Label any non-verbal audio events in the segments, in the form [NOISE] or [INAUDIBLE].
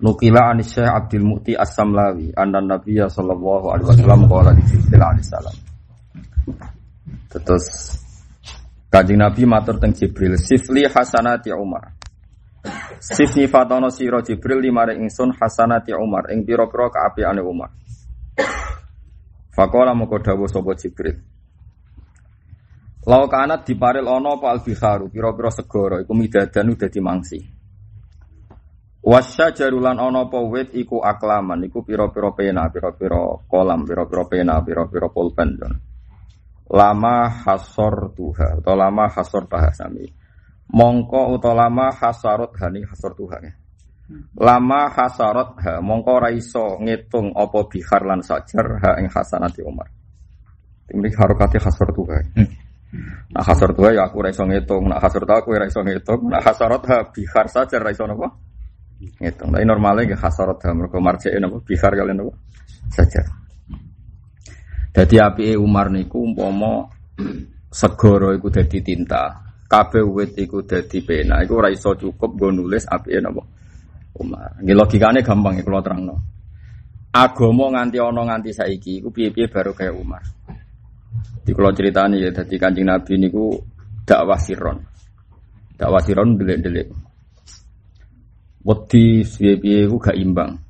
Nukila an Syekh Abdul Mu'ti As-Samlawi anna Nabiyya sallallahu alaihi wasallam qala di Jibril alaihi salam. Terus Kanjeng Nabi matur teng Jibril, "Sifli hasanati Umar." Sifni fatono sira Jibril limare ingsun hasanati Umar ing pira-pira kaapiane Umar. Fakola moko dawuh sapa Jibril. Lau kanat diparil ana apa al-biharu pira-pira segara iku midadanu dadi mangsi. Wasya jarulan ana apa wit iku aklaman iku pira-pira pena, pira-pira kolam, pira-pira pena, pira-pira pulpen. Lama hasor tuha atau lama hasor bahasami. Mongko utawa lama hasarot hani hasor tuha. Lama hasarot ha mongko ra iso ngitung apa bihar lan sajar ha ing hasanati Umar. Ini harokati hasor tuha. Nah hasor tuha ya aku ra iso ngitung, nah hasor tuha aku ra iso ngitung, nah hasarot ha bihar sajar ra iso napa? Ngitung. Tapi normalnya gak hasarot ha mergo marjeke napa bihar kalian napa? Sajar. Dadi apike Umar niku umpama [CLEARS THROAT] segara iku dadi tinta, kabeh wit iku dadi pena, iku ora iso cukup nggo nulis apike napa? Umar. Nggih logikane gampang ya kula terangno. Agama nganti ana nganti saiki iku piye-piye baru kayak Umar. Di kula critani ya dadi Kanjeng Nabi niku dakwah siron. Dakwah siron delik-delik. Wedi piye-piye iku gak imbang.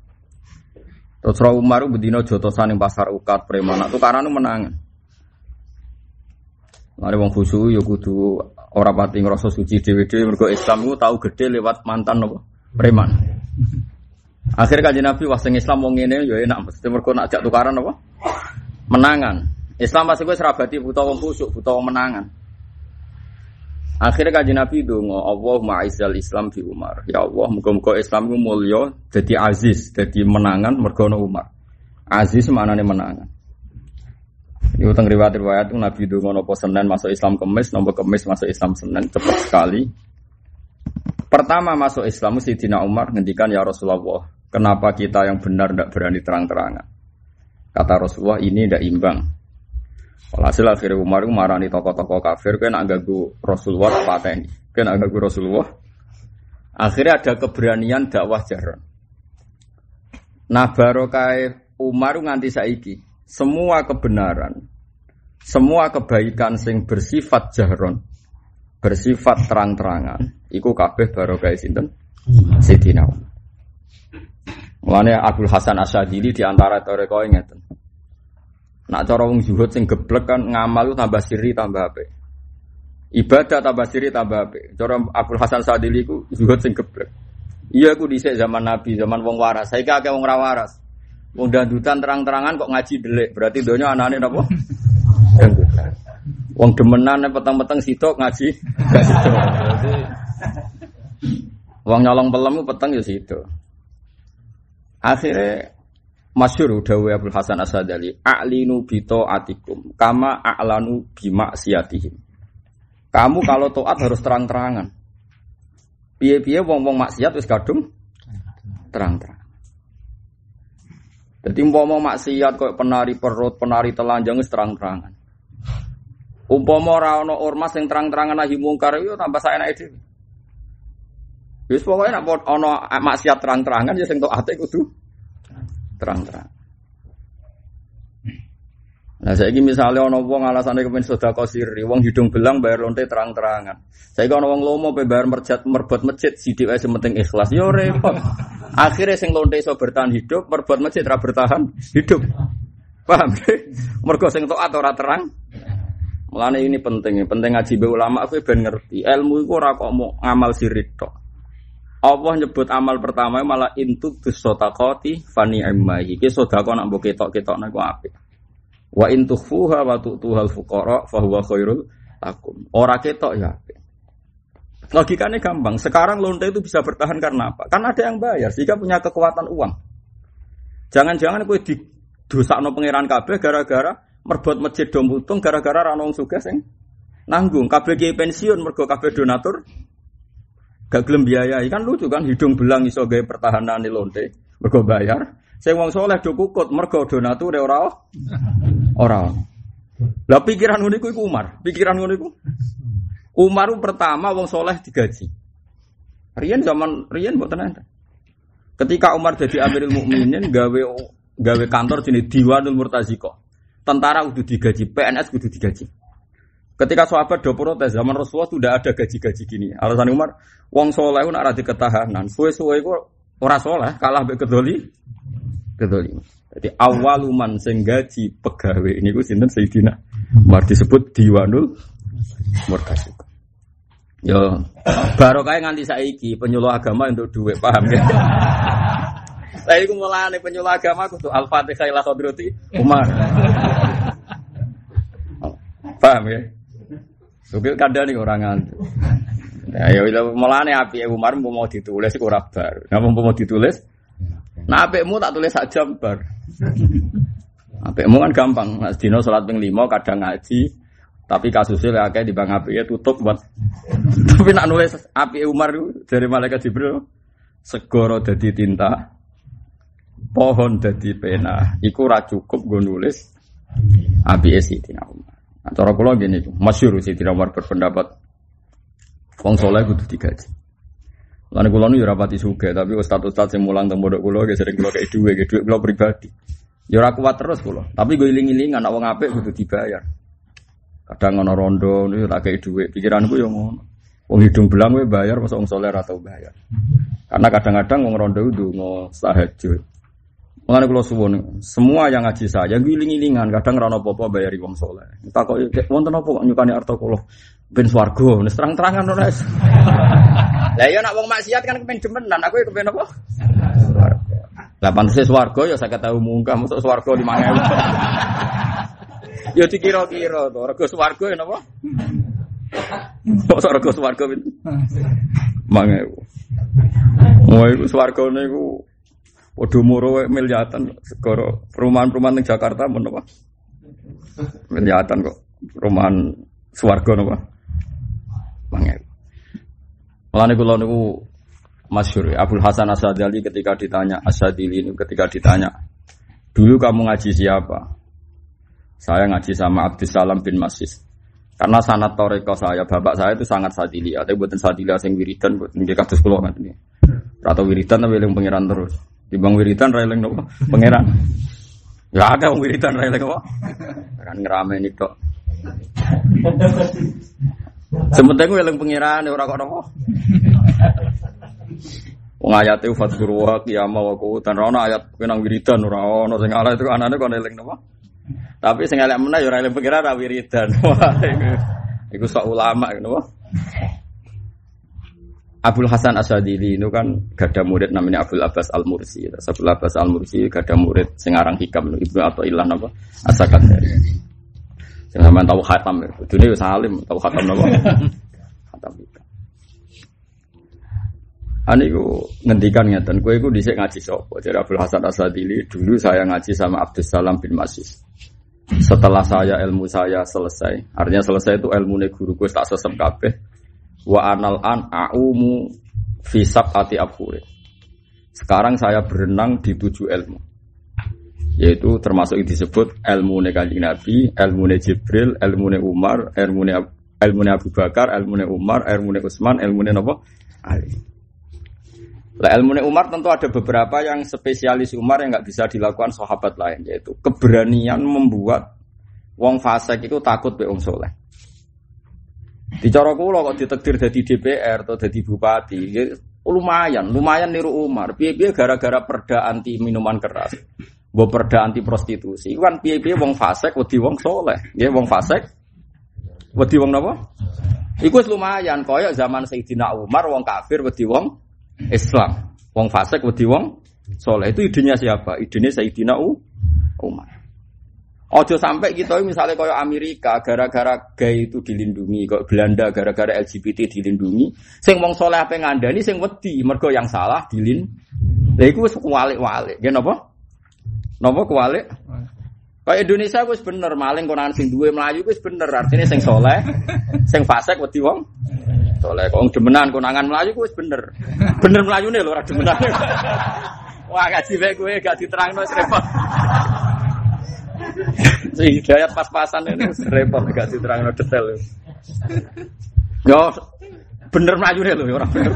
Terus Ra Umar bedino jotosan ning pasar ukat preman, tukaran menangan. Mari wong khusu ya kudu ora pati ngrasa suci dhewe-dhewe mergo Islam ku tau gede lewat mantan apa? Preman. Akhirnya kanjeng Nabi wah sing Islam wong ngene ya enak mesti mergo nak jak tukaran apa? Menangan. Islam pasti kowe serabati buta wong khusuk, buta wong menangan. Akhirnya kanjeng Nabi donga, Allah ma'izal Islam di Umar. Ya Allah, muga-muga Islam ku mulya dadi aziz, dadi menangan mergo ana Umar. Aziz maknane menangan. Ini utang riwayat-riwayat itu Nabi donga napa Senin masuk Islam Kemis, napa Kemis masuk Islam Senin cepat sekali. Pertama masuk Islam Sayyidina Umar ngendikan ya Rasulullah, kenapa kita yang benar tidak berani terang-terangan? Kata Rasulullah ini tidak imbang. Walhasil akhirnya Umar itu marani tokoh-tokoh kafir kan ganggu Rasulullah pateni. Kan agak ganggu Rasulullah. Akhirnya ada keberanian dakwah jaran. Nah barokai Umar nganti saiki semua kebenaran, semua kebaikan sing bersifat jaron, bersifat terang-terangan, iku kabeh barokai sinten Sayyidina Umar. Mulane Abdul Hasan Asyadili di antara toreko ngeten. Nak cara wong zuhud sing geblek kan ngamal tambah siri tambah apik. Ibadah tambah siri tambah apik. Cara Abdul Hasan Sadili ku zuhud sing geblek. Iya aku dhisik zaman Nabi, zaman wong waras. Saiki akeh wong ra waras. Wong dandutan terang-terangan kok ngaji delik. Berarti donya anane napa? Dandutan. Wong demenan peteng-peteng sitok ngaji gak sitok. Berarti Wong nyolong pelem peteng ya sitok. Akhirnya Masyur dawe Abdul Hasan Asadali A'linu bito atikum Kama a'lanu bima siatihim Kamu kalau toat harus terang-terangan. Piye-piye wong-wong maksiat wis kadung Terang-terang. Jadi umpama maksiat kok penari perut, penari telanjang wis terang-terangan. Umpama ora ana ormas yang terang-terangan nahi mungkar yo tambah saenake dhewe. Wis pokoke nek ana maksiat terang-terangan ya sing toate kudu terang-terang. Nah, saya ini misalnya ono wong alasannya kepen sedekah siri, wong hidung belang bayar lonte terang-terangan. Saya ono wong lomo pe bayar merjat merbot masjid sidik ae penting ikhlas. Yo repot. [LAUGHS] Akhirnya sing lonte iso bertahan hidup, merbot masjid ra bertahan hidup. Paham? Mergo sing taat ora terang. Mulane ini penting, penting ngaji be ulama aku ben ngerti. Ilmu iku ora kok mau ngamal sirik tok. Allah nyebut amal pertama malah intu bisotakoti fani emmahi. Ki sodako nak mbok ketok-ketok nak apik. Wa in tukhfuha wa tu'tuhal fuqara fa huwa khairul lakum. Ora ketok ya apik. Logikanya gampang. Sekarang lonte itu bisa bertahan karena apa? Karena ada yang bayar, sehingga punya kekuatan uang. Jangan-jangan kue di dosa no pangeran kabeh gara-gara merbot masjid dom utung gara-gara ranong suga sing nanggung kabeh kiai pensiun mergo kabeh donatur gak gelem biayai kan lucu kan hidung belang iso gawe pertahanan lonte mergo bayar sing wong soleh do kukut mergo donatur ora ora lah pikiran ngono iku Umar pikiran ngono iku Umar pertama wong soleh digaji. Rian zaman Rian buat enten. Ketika Umar jadi Amirul Mukminin gawe gawe kantor jenis Diwanul Murtaziko. Tentara udah digaji, PNS udah digaji. Ketika sahabat do protes zaman Rasulullah sudah ada gaji-gaji gini. Alasan Umar, wong soleh pun ada ketahanan. Suwe-suwe itu ora soleh, kalah be kedoli. Kedoli. Jadi awaluman sing gaji pegawai ini gue sinten Sayyidina Umar disebut Diwanul Murtaziko. Yo, baru kayak nganti saiki penyuluh agama untuk duit paham ya? [LAUGHS] Saya itu mulai penyuluh agama aku tuh Al-Fatihah ila Umar. [LAUGHS] paham ya? Sugil nih orang nganti. Ya, ya mulai api Umar mau ditulis kurang bar. Nggak mau ditulis? Nah, mu tak tulis saja bar. mu kan gampang. Mas Dino sholat ping lima kadang ngaji, tapi kasusnya kayak di bang api ya tutup buat. Tapi nak nulis api Umar dari malaikat Jibril segoro jadi tinta, pohon jadi pena. Iku ra cukup gue nulis api Sayyidina Umar. Nah, cara kula gini, masyhur Sayyidina Umar berpendapat wong soleh kudu digaji. Lan kula nu ya rapati suge, tapi ustaz-ustaz sing mulang teng pondok kula sering kula kei dhuwit, dhuwit kula pribadi. Ya ora kuat terus kula, tapi gue iling-ilingan nek wong apik kudu dibayar. Kadang ngono rondo niku tak kei dhuwit, pikiranku yo ngono. Wong hidung belang we bayar masa wong soleh atau bayar. Karena kadang-kadang wong rondo itu ngo tahajud. Mengenai kalau suwon, semua yang ngaji saya giling-gilingan, kadang rano popo bayari wong soleh. Tak kok wonten apa kok nyukani arto kulo ben swargo, nih terang-terangan ora. [LAUGHS] Lah iya nak wong maksiat kan kepen demenan, aku ya kepen apa? Lah pantes swargo ya saya tahu mungkah masuk swargo di mana [LAUGHS] Ya dikira-kira to, rego swarga ya napa? Mosok rego pinten? 5000. Wah, iku swargane iku padha muro miliatan segoro perumahan-perumahan di Jakarta men apa? Miliatan kok. Perumahan swarga napa? 5000. Mulane kula niku masyhur Abdul Hasan Asadali ketika ditanya Asadili ini ketika ditanya dulu kamu ngaji siapa? Saya ngaji sama Abdussalam bin Masis. Karena sanat toreko saya, bapak saya itu sangat sadili. Ada buatan sadili sing wiridan, buatan dia kados kulo ini. Atau wiridan tapi yang pangeran terus. Di bang wiridan railing nopo pangeran. Ya ada yang wiridan railing nopo. Kan ngerame ini kok. Sementing gue yang pangeran orang kok nopo. Wong ayat itu fatguru wa qiyamah wa qutan. Ora ayat kenang wiridan ora ono sing itu anane kok eling napa? Tapi sing elek meneh ya ora eling pengira. Wah, [LAUGHS] iku sok ulama ngono. Abdul Hasan Asadili itu kan gada murid namanya Abdul Abbas Al Mursi. Abdul Abbas Al Mursi gada murid sing aran hikam Ibnu atau ilah napa? Asakan dari. Sing sampean tahu khatam. Dunia salim tahu khatam napa? Khatam hikam. Ani ku ngendikan ngeten, kowe iku dhisik ngaji sapa? Jadi Abdul Hasan Asadili dulu saya ngaji sama Abdul Salam bin Masis. Setelah saya ilmu saya selesai, artinya selesai itu ilmu guruku tak sesep kabeh. Wa anal an aumu fisab ati abhure. Sekarang saya berenang di tujuh ilmu. Yaitu termasuk yang disebut ilmu kanjeng Nabi, ilmu Jibril, ilmu Umar, ilmu ilmu Abu Bakar, ilmu Umar, ilmu Utsman, ilmu Nabi Ali. Lah ilmu Umar tentu ada beberapa yang spesialis Umar yang nggak bisa dilakukan sahabat lain yaitu keberanian membuat wong fasik itu takut be wong soleh. Di cara kula kok ditekdir jadi DPR atau jadi bupati, ya, lumayan, lumayan niru Umar. Piye-piye gara-gara perda anti minuman keras. Mbok perda anti prostitusi. Kan piye-piye wong fasik wedi wong soleh. Ya wong fasik wedi wong napa? Iku lumayan koyo zaman Sayyidina Umar wong kafir wedi wong Islam. Wong fasik wedi wong soleh itu idenya siapa? Idenya Sayyidina Umar. Ojo sampai kita misalnya kayak Amerika gara-gara gay itu dilindungi, kok Belanda gara-gara LGBT dilindungi, sing wong soleh apa ngandani sing wedi, mergo yang salah dilin. Lha iku wis kualik-walik. Nggih napa? Napa kualik? Kayak Indonesia wis bener maling konangan sing duwe Melayu wis bener artinya sing soleh, sing fasik wedi wong. Soleh kok demenan konangan Melayu wis bener. Bener Melayune lho ora demenan. [LAUGHS] Wah gaji bae gue gak diterangno repot. Hidayat pas-pasan ini repot gak diterang detail. Yo bener maju deh loh orang bener.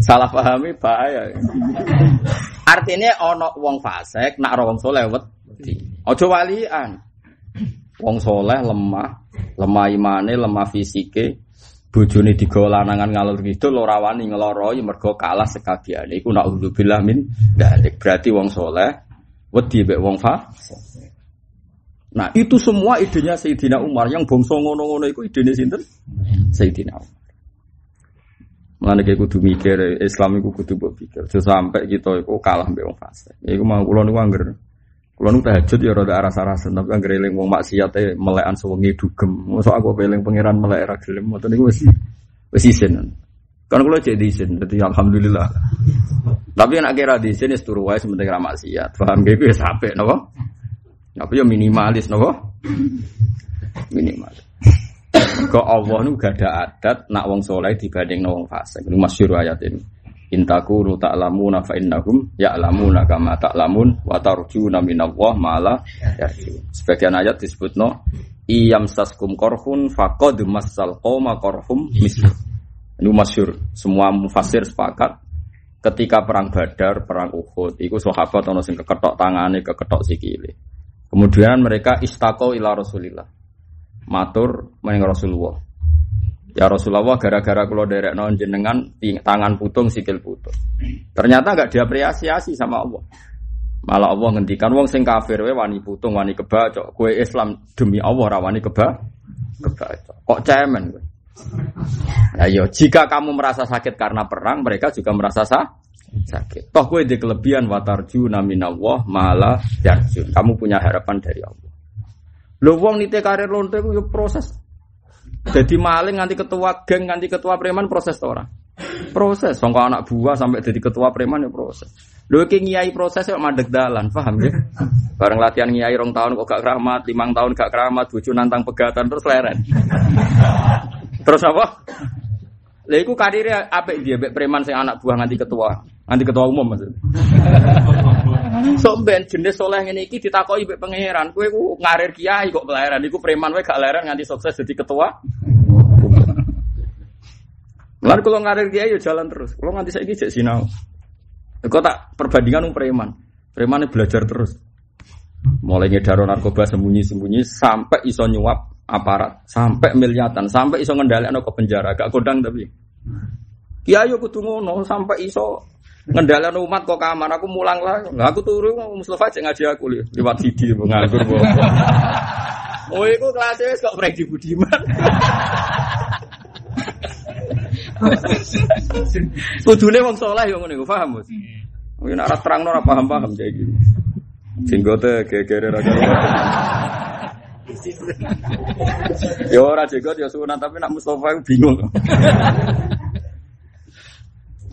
Salah pahami bahaya. Artinya ono wong fasik nak wong soleh wedi. Ojo walian. Wong soleh lemah, lemah imane, lemah fisike, bojone digawa lanangan ngalor kidul ora wani ngeloroi mergo kalah sekabiane iku naudzubillah min dalik berarti wong soleh wedi mek wong fa Nah, itu semua idenya Sayyidina Umar yang bangsa ngono-ngono iku idene sinten? Sayyidina Umar. Mulane kayak kudu mikir Islam iku kudu mbok pikir. sampai kita iku kalah mbek wong fasik. Iku mau kula angger Kulo nu tahajud ya rada aras-arasan tapi kan eling wong maksiat e melekan sewengi dugem. Mosok aku eling pangeran melek ra gelem. Ngoten niku wis wis isin. Kan kula cek diisin, dadi alhamdulillah. Tapi nek kira diisin wis turu wae sementing ra maksiat. Paham ge wis apik napa? Tapi ya minimalis napa? Minimalis. Kok Allah nu gak ada adat nak wong soleh dibanding wong fasik. Ini masyhur ayat ini. Intaku tak ta'lamuna fa innahum ya'lamuna kama ta'lamun wa tarjuna minallah ma'ala yarjun. Sebagian ayat disebut no iyam saskum korhun faqad massal qoma korhum misl. Ini masyur. Semua mufasir sepakat ketika perang Badar, perang Uhud, itu sahabat ono sing keketok tangane, keketok sikile. Kemudian mereka istaqo ila Rasulillah. Matur meneng Rasulullah. Ya Rasulullah gara-gara kalau derek non jenengan tangan putung sikil putung. Ternyata nggak diapresiasi sama Allah. Malah Allah ngendikan wong sing kafir we wani putung wani kebacok. Kue Islam demi Allah rawani keba kebacok. Kok cemen. Nah, yo, jika kamu merasa sakit karena perang, mereka juga merasa sah, sakit. Toh kue di kelebihan watarju naminallah malah yarjun. Kamu punya harapan dari Allah. Lu wong nite karir lonte yo proses jadi maling nganti ketua geng, nganti ketua preman proses orang. Proses, songkok anak buah sampai jadi ketua preman ya proses. Lho ki ngiyai proses ya mandek dalan, paham ya? Bareng latihan ngiyai rong tahun kok gak keramat, limang tahun gak keramat, bojo nantang pegatan terus leren. terus apa? Lha iku karire apik dia preman sing anak buah nganti ketua, nganti ketua umum maksud. Sok ben jenis soleh ngene iki ditakoki mbek pangeran, kowe ku ngarir kiai kok kelahiran iku preman wae gak leren nganti sukses jadi ketua. [LAUGHS] Lalu kalau ngarir kiai yo jalan terus. Kalau nganti saiki cek sinau. Kok tak perbandingan um preman. Preman belajar terus. Mulai ngedaro narkoba sembunyi-sembunyi sampai iso nyuap aparat, sampai miliatan, sampai iso ngendalekno ke penjara, gak kodang tapi. Kiai yo kudu ngono sampai iso Ngendalian umat kok kamar aku mulang lah. Nah, aku turu Mustafa aja ngaji aku li. lewat CD nganggur bu. [LAUGHS] Oh itu kelasnya kok Freddy Budiman. [LAUGHS] Kudune wong soleh yang ngono paham, Mas? Mungkin arah terang ora paham-paham kayak gini. Jenggote gegere ra [LAUGHS] Ya ora jenggot ya sunat tapi nak Mustafa bingung.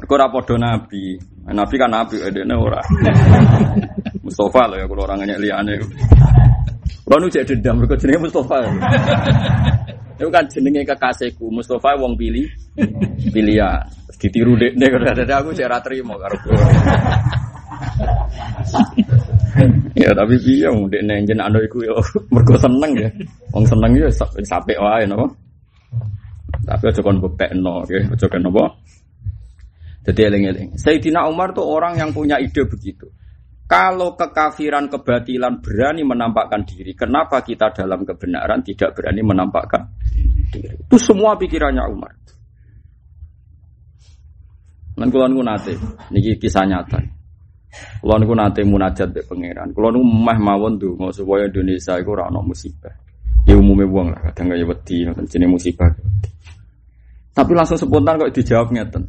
Ora padha nabi. Nabi kan nabi, edene ora. [LAUGHS] Mustafa lah ya kalau orang nanya liane. Kalau nu jadi dendam, mereka jenenge Mustafa. [LAUGHS] Itu kan jenenge kekasihku, Mustafa wong pilih, pilihan. Ditiru dek nek ada aku cara terima karo [LAUGHS] ya tapi piye wong dek nek jeneng anu iku ya mergo seneng ya. Wong seneng ya sampai wae napa. Tapi aja kon buktekno, nggih, aja kon napa. Jadi eling-eling. Sayyidina Umar tuh orang yang punya ide begitu. Kalau kekafiran kebatilan berani menampakkan diri, kenapa kita dalam kebenaran tidak berani menampakkan diri? Itu semua pikirannya Umar. Lan kula niku nate, niki kisah nyata. Kula niku nate munajat be pangeran. Kula niku meh mawon donga supaya Indonesia iku ora ana musibah. Ya umume wong lah kadang kaya wedi jenenge musibah. Tapi langsung spontan kok dijawab ngeten.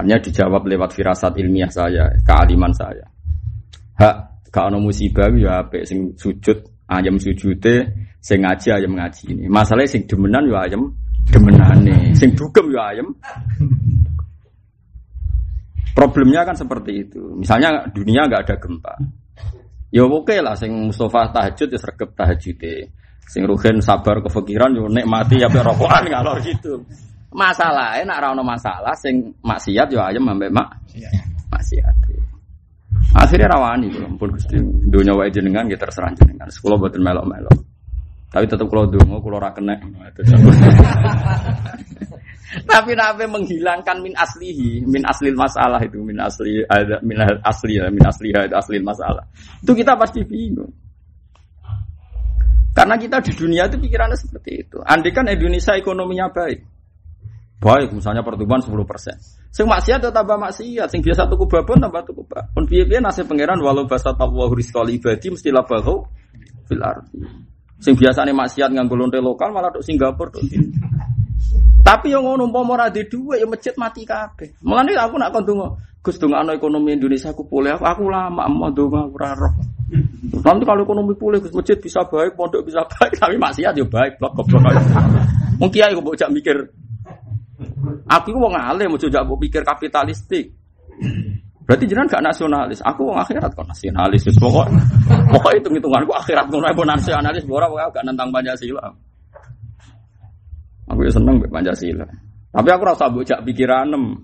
Hanya dijawab lewat firasat ilmiah saya, kealiman saya. hak gak ono musibah ya apik sing sujud ayam sujude sing ngaji ayam ngaji ini. Masalahnya sing demenan ya ayam demenane, sing dugem ya ayam. Problemnya kan seperti itu. Misalnya dunia nggak ada gempa. Ya oke lah sing Mustafa tahajud ya sergap tahajud Sing Ruhen sabar kefikiran yo mati ya rokokan kalau gitu. Masalah nak ra ono masalah sing maksiat yo ayam ambek mak. Maksiat. Akhirnya rawani kula pun Gusti dunya wae jenengan nggih terserah jenengan. Sekolah boten melok-melok. Tapi tetap kalau dongo kalau ora kena. [LAUGHS] Tapi nabi menghilangkan min aslihi, min aslil masalah itu, min asli ada min asli ya, min asli ada aslil masalah. Itu kita pasti bingung. Karena kita di dunia itu pikirannya seperti itu. Andai kan Indonesia ekonominya baik, baik misalnya pertumbuhan 10 persen. Sing maksiat tetap tambah maksiat, sing biasa tuku babon tambah tuku babon. Pun piye nasib pangeran walau basa tawahu rizqali ibadi mesti labahu fil ardi. Sing biasane maksiat nganggo lonte lokal malah tok Singapura tuh. Tapi yang ngono umpama ora di dhuwit ya masjid mati kabeh. Mulane aku nak kon donga, Gus dongakno ekonomi Indonesia aku pulih. Aku, aku lama mau donga ora roh. Nanti kalau ekonomi pulih Gus masjid bisa baik, pondok bisa baik, tapi maksiat ya baik, blok goblok. Mungkin aku mbok mikir Aku wong alim, mau coba pikir kapitalistik. Berarti jenengan gak nasionalis. Aku wong akhirat kok nasionalis. Pokok pokok hitung hitunganku akhirat ngono ae nasionalis ora aku gak nentang Pancasila. Aku ya seneng Pancasila. Tapi aku rasa bocah pikiranem.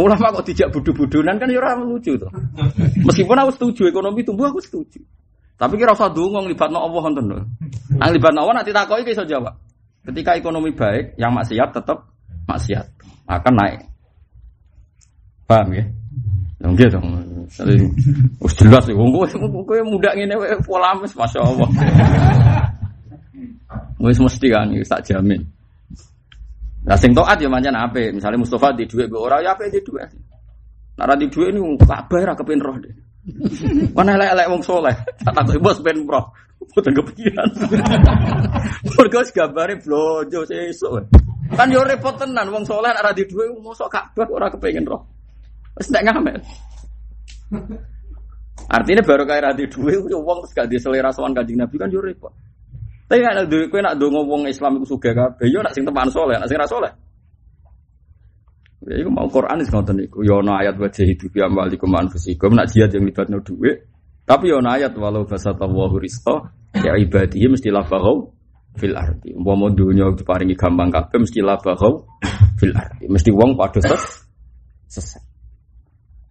Ulama kok tidak budu-budunan kan ya lucu tuh. Meskipun aku setuju ekonomi tumbuh aku setuju. Tapi kira usah dongong libatno Allah wonten lho. Nang libatno Allah nanti takoki iso jawab. Ketika ekonomi baik, yang maksiat tetap maksiat akan naik. Paham ya? Ya nggih dong. Wis jelas wong kowe muda ngene pola wis masyaallah. Wis mesti kan tak jamin. Lah sing taat ya pancen apik. Misale Mustafa di dhuwit mbok ora ya apik di dhuwit. Nek di dhuwit niku kabeh ra kepen roh deh. Mana elek-elek wong soleh. Tak takoki bos ben roh. Boten kepikiran. Mergo gambare blojo sesuk. Kan yo repot tenan wong soleh nek ra di dhuwit mosok kabeh ora kepengin roh. Wis ndak ngamel. Artinya baru kayak rati duit, uang terus gak di selera sowan Nabi kan yo repot. Tapi nek duwe kowe nak dongo wong Islam iku sugih kabeh, yo nak sing teman soleh, nak sing ra. Ya iku mau Quran wis ngoten iku. Yo ana ayat wa jahidu bi amwalikum anfusikum jihad yang libatno duit. Tapi yo ayat walau basatallahu rizqa ya ibadihi mesti lafagau fil ardi. Umpama dunya diparingi gampang kabeh mesti lafagau fil ardi. Mesti wong padha ses sesat.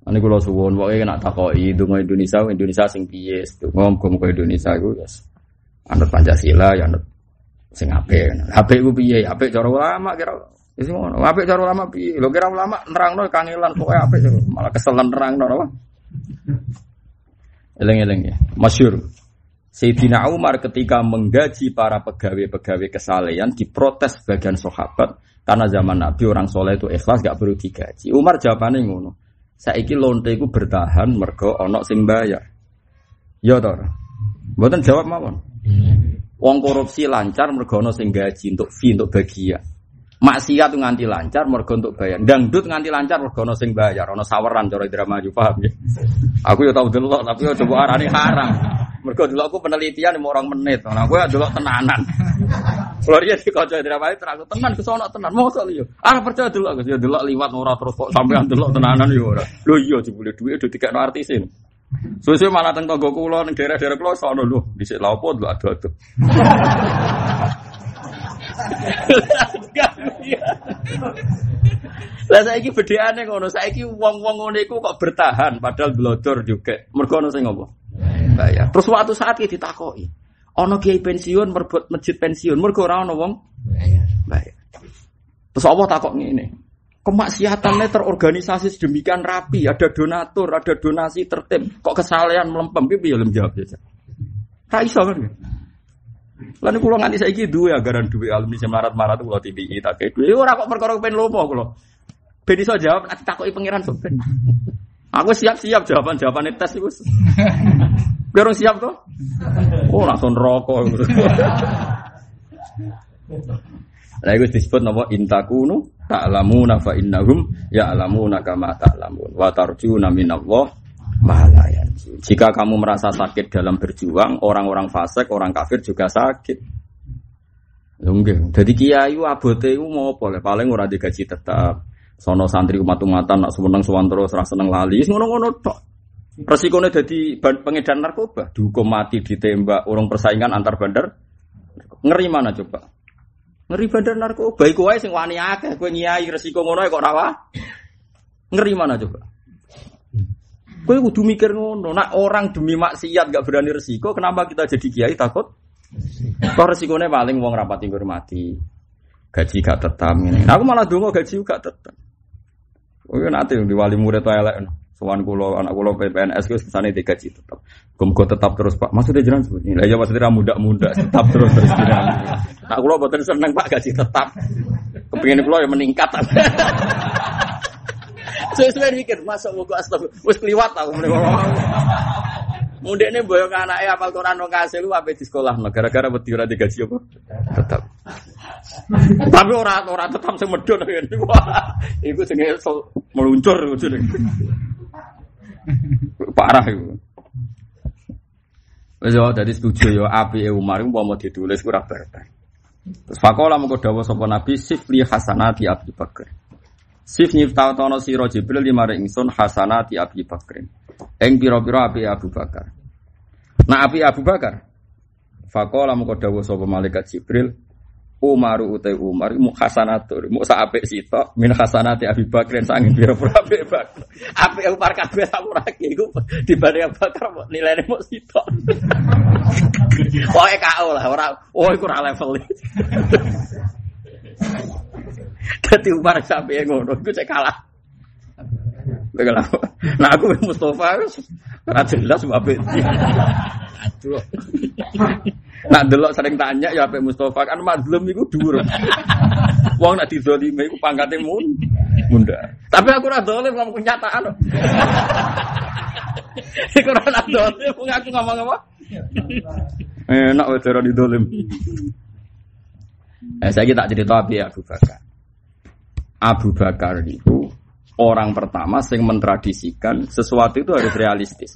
Ini kalau suwon, pokoknya kena takoi, dungo Indonesia, Indonesia sing piye, dungo muka Indonesia itu, yes. anut Pancasila, ya anut sing ape. Ape ku piye? Ape cara ulama kira. Ngono. Ape cara ulama piye? Lho kira ulama nerangno kangelan pokoke ape malah kesel nerangno apa? Eleng-eleng ya. Masyur. Sayyidina Umar ketika menggaji para pegawai-pegawai kesalehan diprotes bagian sahabat karena zaman Nabi orang soleh itu ikhlas gak perlu digaji. Umar jawabannya ngono. Saiki lonte iku bertahan mergo ana sing bayar. Ya to. Mboten jawab mawon. Wong korupsi lancar mergo ana sing gaji untuk fee untuk bagian. Maksiat nganti lancar mergo untuk bayar. Dangdut nganti lancar mergo ana sing bayar, ana saweran cara drama yo paham ya. Aku yo tau delok tapi yo coba arani haram. Mergo delok aku penelitian mau orang menit. Nah, aku ya delok tenanan. Dia di kaca drama itu terang tenan kesono tenan. Mosok yo. Ah percaya delok yo delok liwat ora terus kok sampean delok tenanan yo ora. Lho iya jebule dhuwit udah dikekno artisin. Suwe-suwe malah teng tangga kula ning daerah-daerah kula sono lho, dhisik opo delok adu-adu. [LAUGHS] Lah saiki bedheane ngono, saiki wong-wong ngono iku kok bertahan padahal blodor juga. Mergo ono sing ngopo? Bayar. Terus suatu saat iki ditakoki. Ono kiai pensiun merbut masjid pensiun, mergo ora ono wong bayar. Terus Allah takok ngene. Kemaksiatannya terorganisasi sedemikian rapi, ada donatur, ada donasi tertib. Kok kesalahan melempem, gitu ya jawab biasa. Tak iso kan? Lalu kalau nganti saya gitu ya garan duit alumni semarat marat kalau TBI tak kayak duit. Orang kok perkara pengen lomo kalau. Ben iso jawab, nanti takoki pangeran sopen. Aku siap-siap jawaban jawaban tes itu. Biar siap tuh. Oh langsung rokok. Nah itu disebut nama intakunu ta'lamuna fa innahum ya'lamuna kama ta'lamun wa tarjuna minallah malah ya. Jika kamu merasa sakit dalam berjuang, orang-orang fasik, orang kafir juga sakit. Enggak. Jadi kiai abote iku mau boleh paling ora digaji tetap. Sono santri umat-umatan nak seneng suwan terus ora seneng lali, ngono-ngono tok. Resikonya jadi pengedar narkoba, dihukum mati, ditembak, orang persaingan antar bandar. Ngeri mana coba? Ngeri bandar narkoba. Iku wae sing wani akeh, kowe nyai resiko ngono kok rawa. Ngeri mana coba? Kowe kudu mikir ngono. Nak orang demi maksiat gak berani resiko, kenapa kita jadi kiai takut? Kok resikonya paling wong rapat tinggal mati. Gaji gak tetap ini. Nah, aku malah dungo gaji gak tetap. Oh iya nanti di wali murid tuh elek. Sowan kulo anak kulo PPNS wis kesane digaji tetap. Gum tetap terus Pak. Maksudnya jangan seperti ini. Lah ya maksudnya muda-muda tetap terus terus jiran. Nak kulo boten seneng Pak gaji tetap. Kepingin kulo ya meningkat. Saya sudah mikir, masa mau gue astagfirullah, wis kliwat tau. Mudik ini boyong anaknya apal Quran nong kasih lu apa di sekolah, gara-gara wedi ora digaji apa? Tetap. Tapi orang orang tetap semedon kan. Wah, [LAUGHS] itu jenenge meluncur itu. Parah itu. Wes yo dadi setuju yo api Umar iku mau ditulis ora barbar. Terus fakola mengko dawuh sapa Nabi sifli hasanati Abi Bakar. Sif nyiptatono sira Jibril lima ingsun hasanati Abi Bakar. Eng pira-pira api Abu Bakar. Nah api Abu Bakar. Fakola mengko dawuh sapa malaikat Jibril Umar utai Umar mu hasanatur mu sak apik sitok min hasanati Abi Bakar sangin pira-pira apik Bakar. [LAUGHS] Apik Umar kabeh sak ora iku dibanding Abu Bakar nilainya mu sitok. [LAUGHS] Pokoke KO lah ora oh iku ora level. [LAUGHS] Dadi Umar sampe ngono iku cek kalah. Nah aku Mustafa ora jelas apik. Aduh. Nak delok sering tanya ya Pak Mustafa kan mazlum iku dhuwur. Wong nak didolime iku pangkate mun munda. Tapi aku ora dolim ngomong kenyataan. Iku ora dolim aku ngomong apa? Enak wae ora didolim. Eh saya tak cerita api Abu Bakar. Abu Bakar itu orang pertama yang mentradisikan sesuatu itu harus realistis.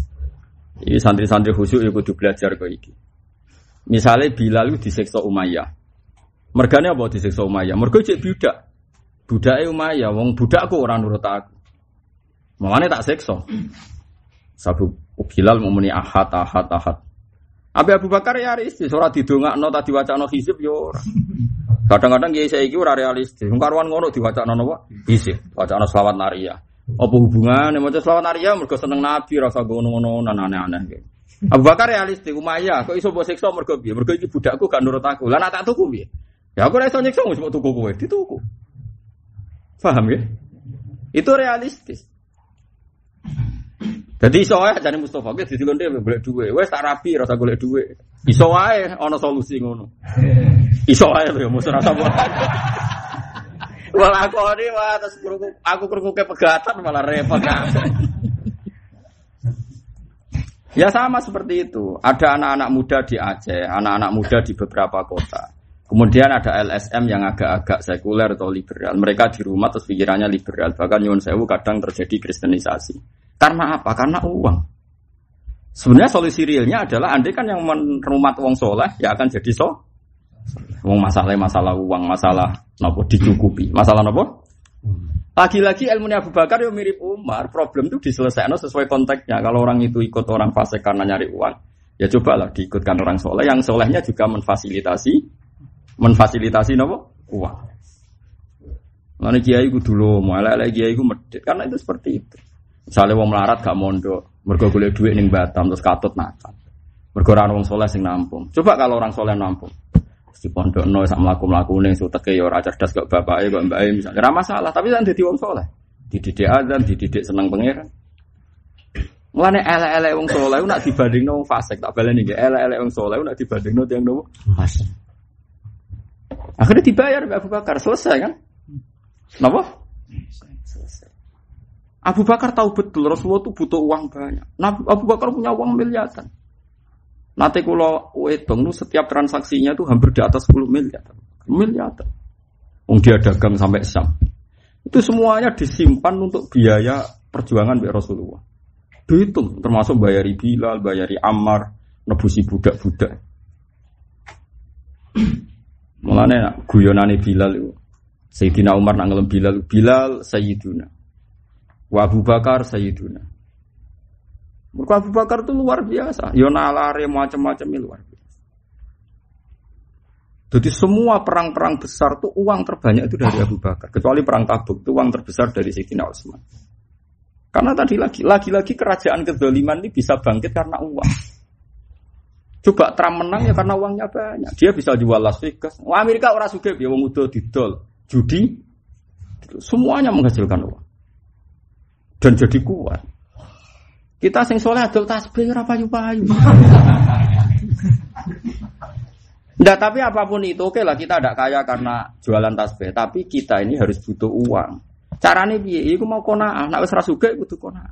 Ini santri-santri khusyuk ya kudu belajar kok iki. Misalnya Bilal itu diseksa Umayyah. Mergane apa diseksa Umayyah? Mergo cek budak. Budake Umayyah, wong budakku orang nurut aku. Mangane tak seksa. Sabu Bilal muni ahad ahad ahad. Abi Abu Bakar ya realistis, ora didongakno tak diwacana hizib yo ora. Kadang-kadang kiai saiki ora realistis. Wong karuan ngono diwacana napa? Hizib, wacana selawat nariyah. Apa hubungannya maca selawat nariyah mergo seneng Nabi rasa ngono-ngono aneh-aneh gitu. Abu Bakar realistis, Umayyah, kok iso mbok siksa mergo piye? Mergo iki budakku gak nurut aku. Lah nak tak tuku piye? Ya aku ora iso nyiksa wis tuku kowe, dituku. Paham ya? Itu realistis. Jadi iso wae jane Mustofa ki didilon dhewe golek dhuwit. Wis tak rapi rasa golek dhuwit. Iso wae ana solusi ngono. [LAUGHS] Iso wae lho ya musuh rasa [LAUGHS] Wah aku ini wah terus aku krungu ke pegatan malah repot. Ya sama seperti itu. Ada anak-anak muda di Aceh, anak-anak muda di beberapa kota. Kemudian ada LSM yang agak-agak sekuler atau liberal. Mereka di rumah terus pikirannya liberal. Bahkan Yun Sewu kadang terjadi kristenisasi. Karena apa? Karena uang. Sebenarnya solusi realnya adalah andai kan yang merumat uang soleh ya akan jadi so. Uang masalah masalah uang masalah nopo dicukupi. Masalah nopo? Lagi-lagi ilmu Abu Bakar yang mirip Umar, problem itu diselesaikan sesuai konteksnya. Kalau orang itu ikut orang fasik karena nyari uang, ya cobalah diikutkan orang soleh. Yang solehnya juga memfasilitasi, memfasilitasi nopo uang. Lalu kiai dulu, mau lele kiai ku medit, karena itu seperti itu. Misalnya wong melarat gak mondok, mergo golek duit ning Batam terus katut nakal. Mergo ora wong soleh sing nampung. Coba kalau orang soleh nampung di pondok no sak melaku melaku nih suteke ya ora cerdas kok bapaknya kok mbaknya misalnya ora masalah tapi kan jadi wong soleh dididik azan dididik seneng pangeran Mulane elek-elek wong soleh nak dibandingno wong fasik tak baleni nggih elek-elek wong soleh nak dibandingno tiyang nopo fasik. Akhirnya dibayar Abu Bakar selesai kan? Napa? Abu Bakar tahu betul Rasulullah itu butuh uang banyak. Nah, Abu Bakar punya uang miliaran. Nanti kalau wedong itu setiap transaksinya itu hampir di atas 10 miliar. Miliar. Wong dia dagang sampai Syam. Itu semuanya disimpan untuk biaya perjuangan biar Rasulullah. Dihitung termasuk bayari Bilal, bayari Ammar, nebusi budak-budak. Mulane guyonane Bilal itu. Sayyidina Umar nak Bilal, Bilal Sayyiduna. Wa Abu Bakar Sayyiduna. Mereka Abu Bakar itu luar biasa. Yo nalare macam-macam luar biasa. Jadi semua perang-perang besar itu uang terbanyak itu dari Abu Bakar. Kecuali perang Tabuk itu uang terbesar dari Sayyidina Utsman. Karena tadi lagi, lagi-lagi kerajaan kedoliman ini bisa bangkit karena uang. Coba Trump menang ya karena uangnya banyak. Dia bisa jual Las Vegas. Amerika orang suka ya udah didol, judi, semuanya menghasilkan uang dan jadi kuat. Kita sing soleh adol tasbih ora payu-payu. Tapi apa pun itu oke lah kita tidak kaya karena jualan tasbih, tapi kita ini harus butuh uang. Caranya piye? Iku mau kona, nak wis rasuke kudu kona.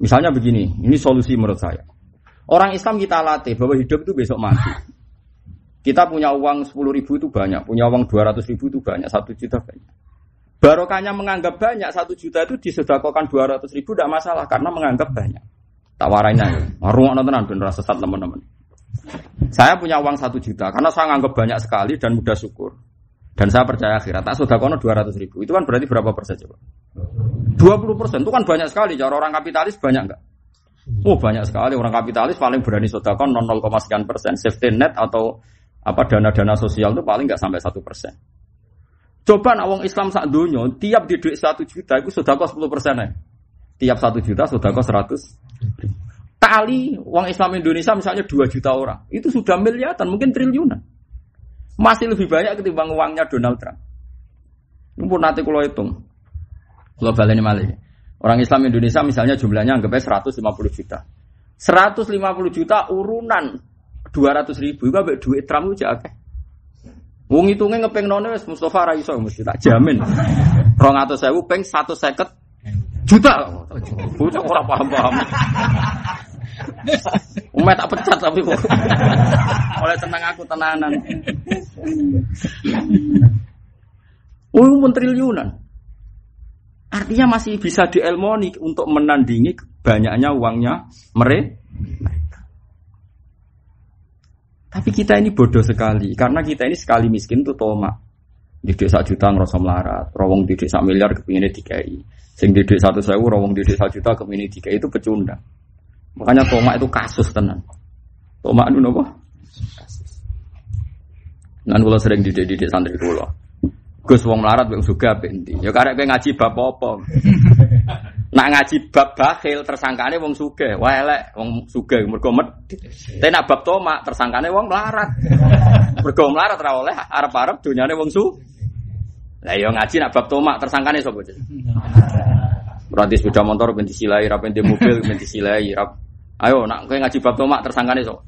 Misalnya begini, ini solusi menurut saya. Orang Islam kita latih bahwa hidup itu besok mati. Kita punya uang 10 ribu itu banyak, punya uang 200 ribu itu banyak, satu juta banyak. Barokahnya menganggap banyak satu juta itu disedakokan dua ratus ribu tidak masalah karena menganggap banyak. Tawarannya, warung tenan bener sesat teman-teman. Saya punya uang satu juta karena saya menganggap banyak sekali dan mudah syukur. Dan saya percaya akhirat. Tak sudah kono dua ratus ribu. Itu kan berarti berapa persen coba? Dua puluh persen. Itu kan banyak sekali. Cara orang kapitalis banyak enggak? Oh banyak sekali. Orang kapitalis paling berani sodakon 0, sekian persen. Safety net atau apa dana-dana sosial itu paling nggak sampai satu persen. Coba nak wong Islam sak dunia, tiap di duit satu juta itu sudah kos sepuluh persen ya. Tiap satu juta sudah kos seratus. Tali uang Islam Indonesia misalnya dua juta orang, itu sudah miliaran, mungkin triliunan. Masih lebih banyak ketimbang uangnya Donald Trump. Ini nanti kalau hitung. Kalau balik ini malah. Orang Islam Indonesia misalnya jumlahnya anggapnya 150 juta. 150 juta urunan 200 ribu, itu duit Trump itu jaga. Wong ngepeng none wis Mustafa ra iso mesti tak jamin. 200.000 peng 150 juta. Bocah ora paham-paham. Umat tak pecat tapi kok. Oleh tenang aku tenanan. Oh, pun triliunan. Artinya masih bisa dielmoni untuk menandingi banyaknya uangnya mereka. Tapi kita ini bodoh sekali karena kita ini sekali miskin tuh toma. Didik satu juta ngerasa melarat, rawong didik satu miliar kepinginnya dikai. Sing didik satu sewu, rawong didik satu juta kepingin dikai itu pecundang. Makanya toma itu kasus tenan. Toma itu nopo? Kasus. Nan sering didik-didik santri kula. Gus wong melarat wong suga benti. Ya karek kowe ngaji bab apa? [LAUGHS] Nak ngaji bab bakhil tersangkane wong sugih, wah elek wong sugih mergo medhit. Tapi nak bab tomak tersangkane wong melarat. Mergo melarat ora oleh arep-arep donyane wong su. Lah yo ngaji nak bab tomak tersangkane sapa? Berarti sepeda motor ben disilai, ra ben mobil ben disilai, rap. Ayo nak kowe ngaji bab tomak tersangkane sapa?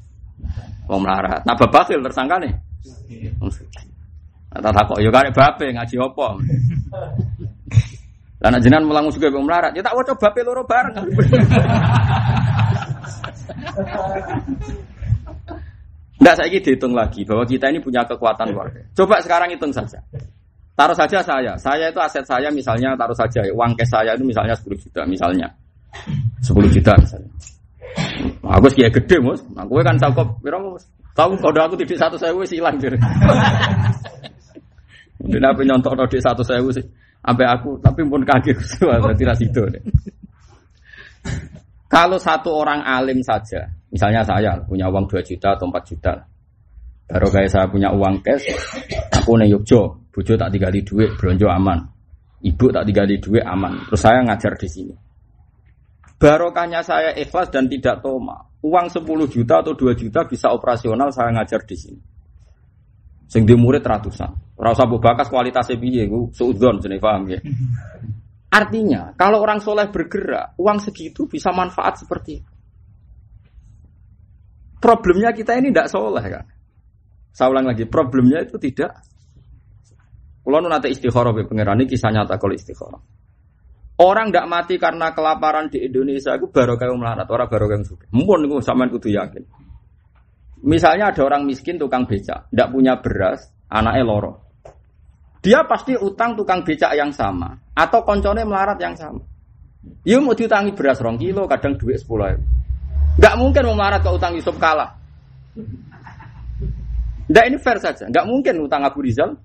Wong melarat. Nak bab bakhil tersangkane wong sugih. Tak takok yo karek babe ngaji apa? Karena jenengan mulang juga bang melarat, ya tak coba bape loro bareng. Enggak saya dihitung lagi bahwa kita ini punya kekuatan luar. Coba sekarang hitung saja. Taruh saja saya, saya itu aset saya misalnya taruh saja uang cash saya itu misalnya 10 juta misalnya. 10 juta misalnya. Aku sih gede mus, aku kan cakep, mus. Tahu kode aku tidak satu saya wis hilang jadi. Apa nyontok kode satu saya sih. Sampai aku, tapi pun kaget [LAUGHS] berarti itu. Kalau satu orang alim saja, misalnya saya punya uang 2 juta atau 4 juta, baru kayak saya punya uang cash, aku nih Yogyo, bujo tak digali duit, belanja aman, ibu tak digali duit aman, terus saya ngajar di sini. Barokahnya saya ikhlas dan tidak toma. Uang 10 juta atau 2 juta bisa operasional saya ngajar di sini. Sing di murid ratusan. Rasa bu bakas kualitasnya piye, gue suudon sini paham ya. [LAUGHS] Artinya, kalau orang soleh bergerak, uang segitu bisa manfaat seperti itu. Problemnya kita ini tidak soleh kan. Saya ulang lagi, problemnya itu tidak. Kalau nanti istikharah pangeran ini kisah nyata kalau istikharah. Orang tidak mati karena kelaparan di Indonesia itu baru kayak melarat, orang baru kayak suka. Mungkin itu sama kudu yakin. Misalnya ada orang miskin tukang beca, tidak punya beras, anaknya loro. Dia pasti utang tukang becak yang sama atau koncone melarat yang sama. Ya mau diutangi beras rong kilo, kadang duit sepuluh ribu. Gak mungkin mau melarat ke utang Yusuf kalah. Nggak ini fair saja. Nggak mungkin utang Abu Rizal.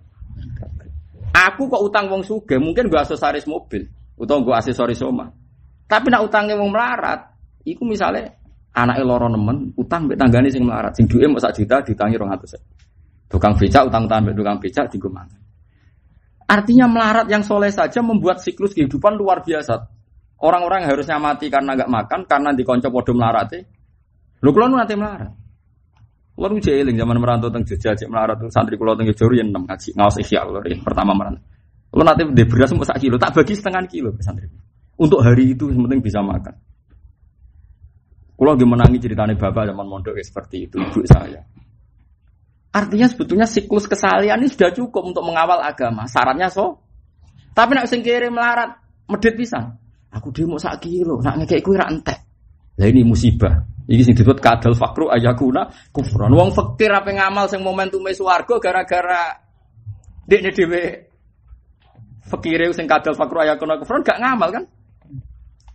Aku kok utang wong suge, mungkin gua aksesoris mobil, utang gua aksesoris rumah. Tapi nak utangnya wong melarat, iku misalnya anak loro nemen, utang mbek tanggane sing melarat, sing duwe mau sak juta ditangi 200. Tukang becak utang-utang mbek tukang becak digo Artinya melarat yang soleh saja membuat siklus kehidupan luar biasa. Orang-orang harusnya mati karena nggak makan, karena dikonco podo melarat. Lu kalau nanti melarat. Nu jeeling zaman merantau teng Jogja cek melarat tuh santri kulo teng Jogja yang enam ngaji ngaos ihya kulo yang pertama merantau. Kulo nanti di beras mau sak kilo, tak bagi setengah kilo santri. Untuk hari itu yang penting bisa makan. Kulo lagi menangi ceritanya bapak zaman mondok ya seperti itu ibu saya. Artinya sebetulnya siklus kesalian ini sudah cukup untuk mengawal agama. Syaratnya so. Tapi nak sing kiri melarat, medit bisa. Aku demo sak kilo, nak ngekek kue entek. Lah ini musibah. Iki sing disebut kadal fakru ayakuna kufron. Wong fakir apa ngamal sing momentume swarga gara-gara dekne dhewe fakire sing kadal fakru ayakuna kufron gak ngamal kan?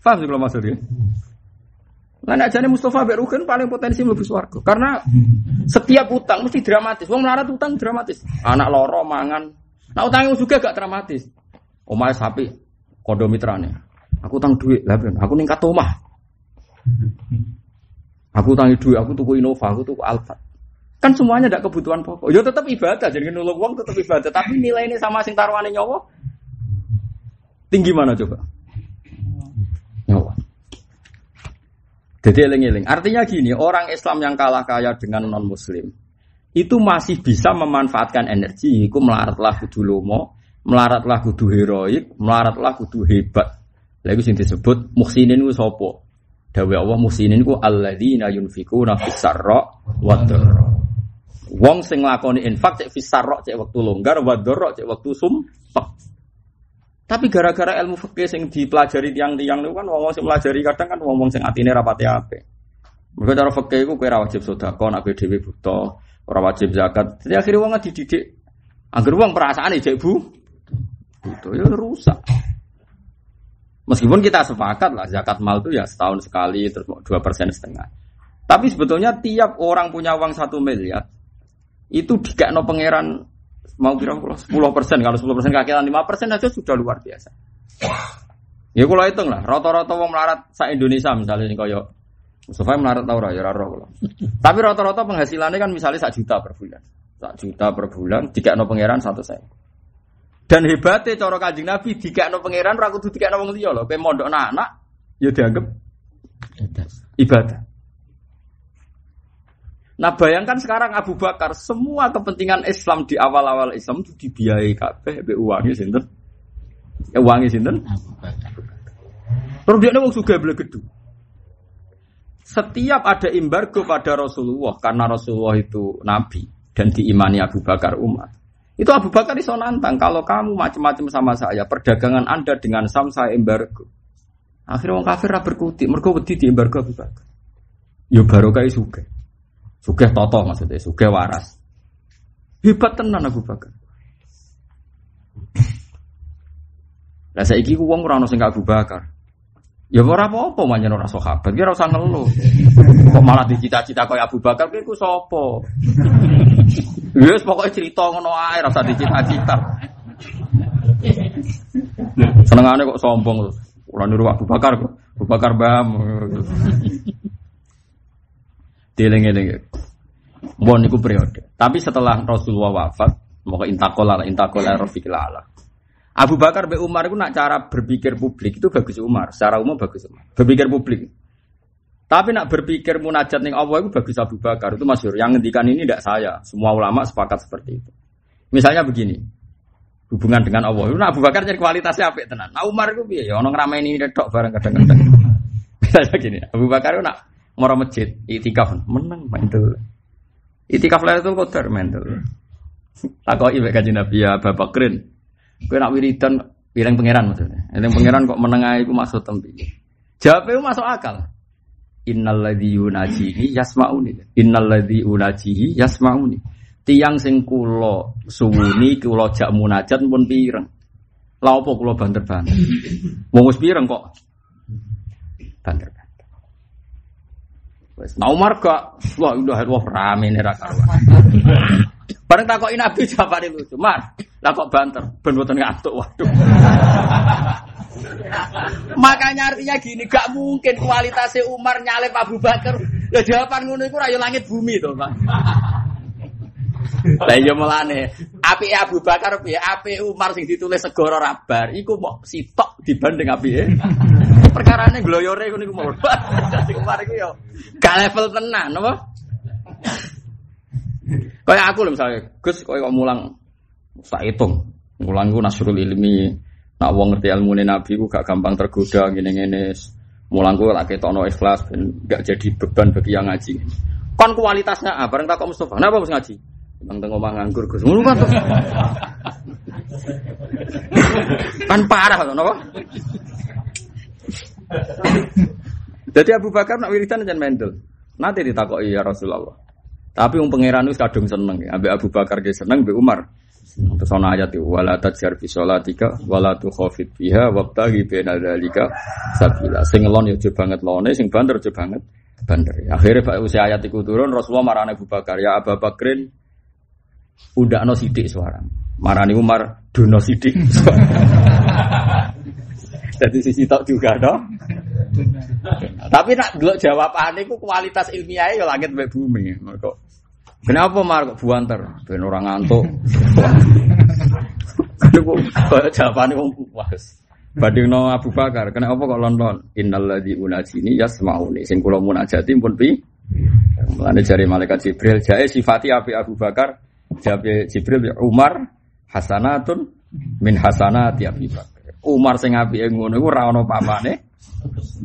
Paham sih kalau maksudnya? Lah nek jane Mustafa mbek Rugen paling potensi mlebu swarga. Karena setiap utang mesti dramatis. Wong melarat utang dramatis. Anak loro mangan. Nah utang juga gak dramatis. Omahe sapi kondo mitrane. Aku utang duit, lah aku ningkat omah. Aku tangi duit, aku tuku Innova, aku tuku Alphard. Kan semuanya ada kebutuhan pokok. Ya tetap ibadah, jadi nulung uang tetap ibadah. Tapi nilai ini sama sing taruhannya nyawa tinggi mana coba? Nyawa. Jadi eling-eling. Artinya gini, orang Islam yang kalah kaya dengan non Muslim itu masih bisa memanfaatkan energi. Iku melaratlah kudu lomo, melaratlah kudu heroik, melaratlah kudu hebat. Lalu sing disebut muhsinin ku sopo. Dawe Allah musinin ku alladzina yunfikuna fis sarra wa Wong sing nglakoni infak cek fis sarra cek wektu longgar wa cek wektu sumpek. Tapi gara-gara ilmu fikih sing dipelajari tiang-tiang niku kan wong sing pelajari kadang kan wong-wong sing atine rapati apik. Mergo cara fikih iku kowe ora wajib sedekah nek dhewe buta, ora wajib zakat. Jadi akhirnya wong dididik Angger wong perasaan cek bu, butuh ya rusak. Meskipun kita sepakat lah zakat mal itu ya setahun sekali terus dua persen setengah. Tapi sebetulnya tiap orang punya uang satu miliar itu no pangeran mau kira sepuluh persen kalau sepuluh persen kakiran lima persen aja sudah luar biasa. Ya kalau hitung lah rata-rata uang melarat sa Indonesia misalnya ini koyo Mustafa melarat tau ya raro Tapi rata-rata penghasilannya kan misalnya satu juta per bulan. Satu juta per bulan, no pangeran satu saya. Dan hebatnya cara Kanjeng Nabi dikakno pangeran ora kudu dikakno wong liya lho. Kowe mondok anak ya dianggap ibadah. Nah bayangkan sekarang Abu Bakar semua kepentingan Islam di awal-awal Islam itu dibiayai kabeh be uangnya sinten? Ya uangnya sinten? Terus dia wong sugih blegedu. Setiap ada embargo pada Rasulullah karena Rasulullah itu nabi dan diimani Abu Bakar Umar. Itu Abu Bakar iso nantang kalau kamu macam-macam sama saya, perdagangan Anda dengan Sam saya embargo. Akhirnya orang kafir berkutik, mereka wedi di embargo Abu Bakar. Yo barokah suge. Suge toto maksudnya, suge waras. Hebat tenan Abu Bakar. Lah saiki ku wong ora ono sing Abu Bakar. Ya ora apa-apa manjen ora sahabat, ki ora usah ngeluh. Kok malah dicita-cita kaya Abu Bakar ki ku sapa? Wis pokoknya cerita ngono ae rasa dicita-cita. Senengane kok sombong terus. Ora niru Abu Bakar kok. Abu Bakar bam. Dieling-eling. Bon niku periode. Tapi setelah Rasulullah wafat, mau intakola intakola rafiqil ala. Abu Bakar be Umar itu nak cara berpikir publik itu bagus Umar, secara umum bagus Umar. Berpikir publik. Tapi nak berpikir munajat ning Allah itu bagus Abu Bakar itu masyur. Yang ngendikan ini tidak saya. Semua ulama sepakat seperti itu. Misalnya begini, hubungan dengan Allah. Nah, Abu Bakar jadi kualitasnya apa tenan. Nah Umar itu biaya. Ya orang ramai ini dok bareng kadang-kadang. [LAUGHS] Misalnya gini, Abu Bakar itu nak mau masjid, itikaf menang mantul. Itikaf lah itu kotor mantul. Takut ibu kaji Nabi ya Bapak Keren. Kau nak wiridan, bilang pangeran maksudnya. Yang pangeran kok menengah itu masuk tempat. Jawabnya masuk akal. Innalladzi yunajihi yasmauni. Innalladzi unajihi yasmauni. Tiang sing kula suwuni kula jak munajat pun pireng. Lha apa kula banter-banter. Wong pireng kok banter. Wes, nah Umar gak, wah udah wah rame nih raka. [LAUGHS] Bareng takoki Nabi jawabane lucu. Mar, lah kok banter, ben mboten ngantuk. Waduh. [LAUGHS] Makanya artinya gini, gak mungkin kualitasnya Umar nyalip Abu Bakar. Ya jawaban ngono iku rayu langit bumi to, Pak. [LAUGHS] Lah iya melane, api Abu Bakar piye? Api Umar sing ditulis segoro rabar iku mau sitok dibanding api. Perkarane gloyore ngono iku mau. [LAUGHS] Dadi Umar iku yo gak level tenan, apa? Kayak aku lho misalnya, Gus koyo kok mulang sak hitung. Mulang iku nasrul ilmi. Nak wong ngerti ilmu Nabi ku gak gampang tergoda ngene-ngene. Mulang ku lak ketokno ikhlas ben gak jadi beban bagi yang ngaji. Kon kualitasnya apa? Bareng takok Mustafa. Kenapa harus ngaji? Bang tengok omah nganggur Gus. Ngono kan. [LAUGHS] kan parah to napa? Jadi Abu Bakar nak wiridan jangan mendel. Nanti ditakoki ya Rasulullah. Tapi wong pangeran wis kadung seneng. Ambek Abu Bakar ge seneng, ambek Umar. Terus ana ayat itu wala tajjar fi sholatika wala tukhafit biha wabtaghi baina dzalika sabila. Sing lon yo banget lone, sing banter yo banget banter. Akhirnya Pak usia ayat itu turun Rasulullah marane Abu Bakar, ya Abu Bakrin udah no sidik suara. Marani Umar duno sidik. Jadi sisi tok juga dong. Tapi nak dulu jawabannya ku kualitas ilmiahnya ya langit mbek bumi. Kenapa mar kok buanter? Ben orang ngantuk. [LAUGHS] Kok jawabannya wong puas. Badhe no Abu Bakar, kenapa kok London? Innalladzi unajini yasmauni. Sing kula munajati pun pi. Mulane jari malaikat Jibril, jae sifati api Abu Bakar, jabe Jibril Umar hasanatun min hasanati Abi Bakar. Umar sing apike ngono iku ora ana pamane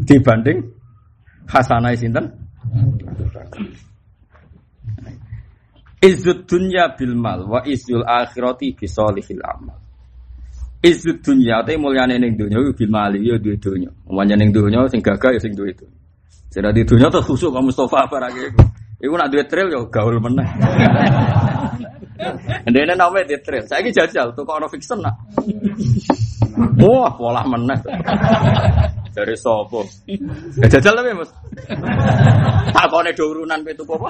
dibanding hasanah sinten? Izzud dunya bil mal wa izzul akhirati bi solihil amal. Izzud dunya te mulyane ning donya bil mali ya duwe donya. Umpamane ning donya sing gagah ya sing duwe itu. Sing di donya terus khusuk ka Mustofa barake iku. Iku nak duwe trail ya gaul meneh. Ndene name di trail. Saiki jajal tuh ono fiction nak. Wah, pola meneh. Dari sopo? Ya jajal tapi Mas. Takone do urunan pitu apa?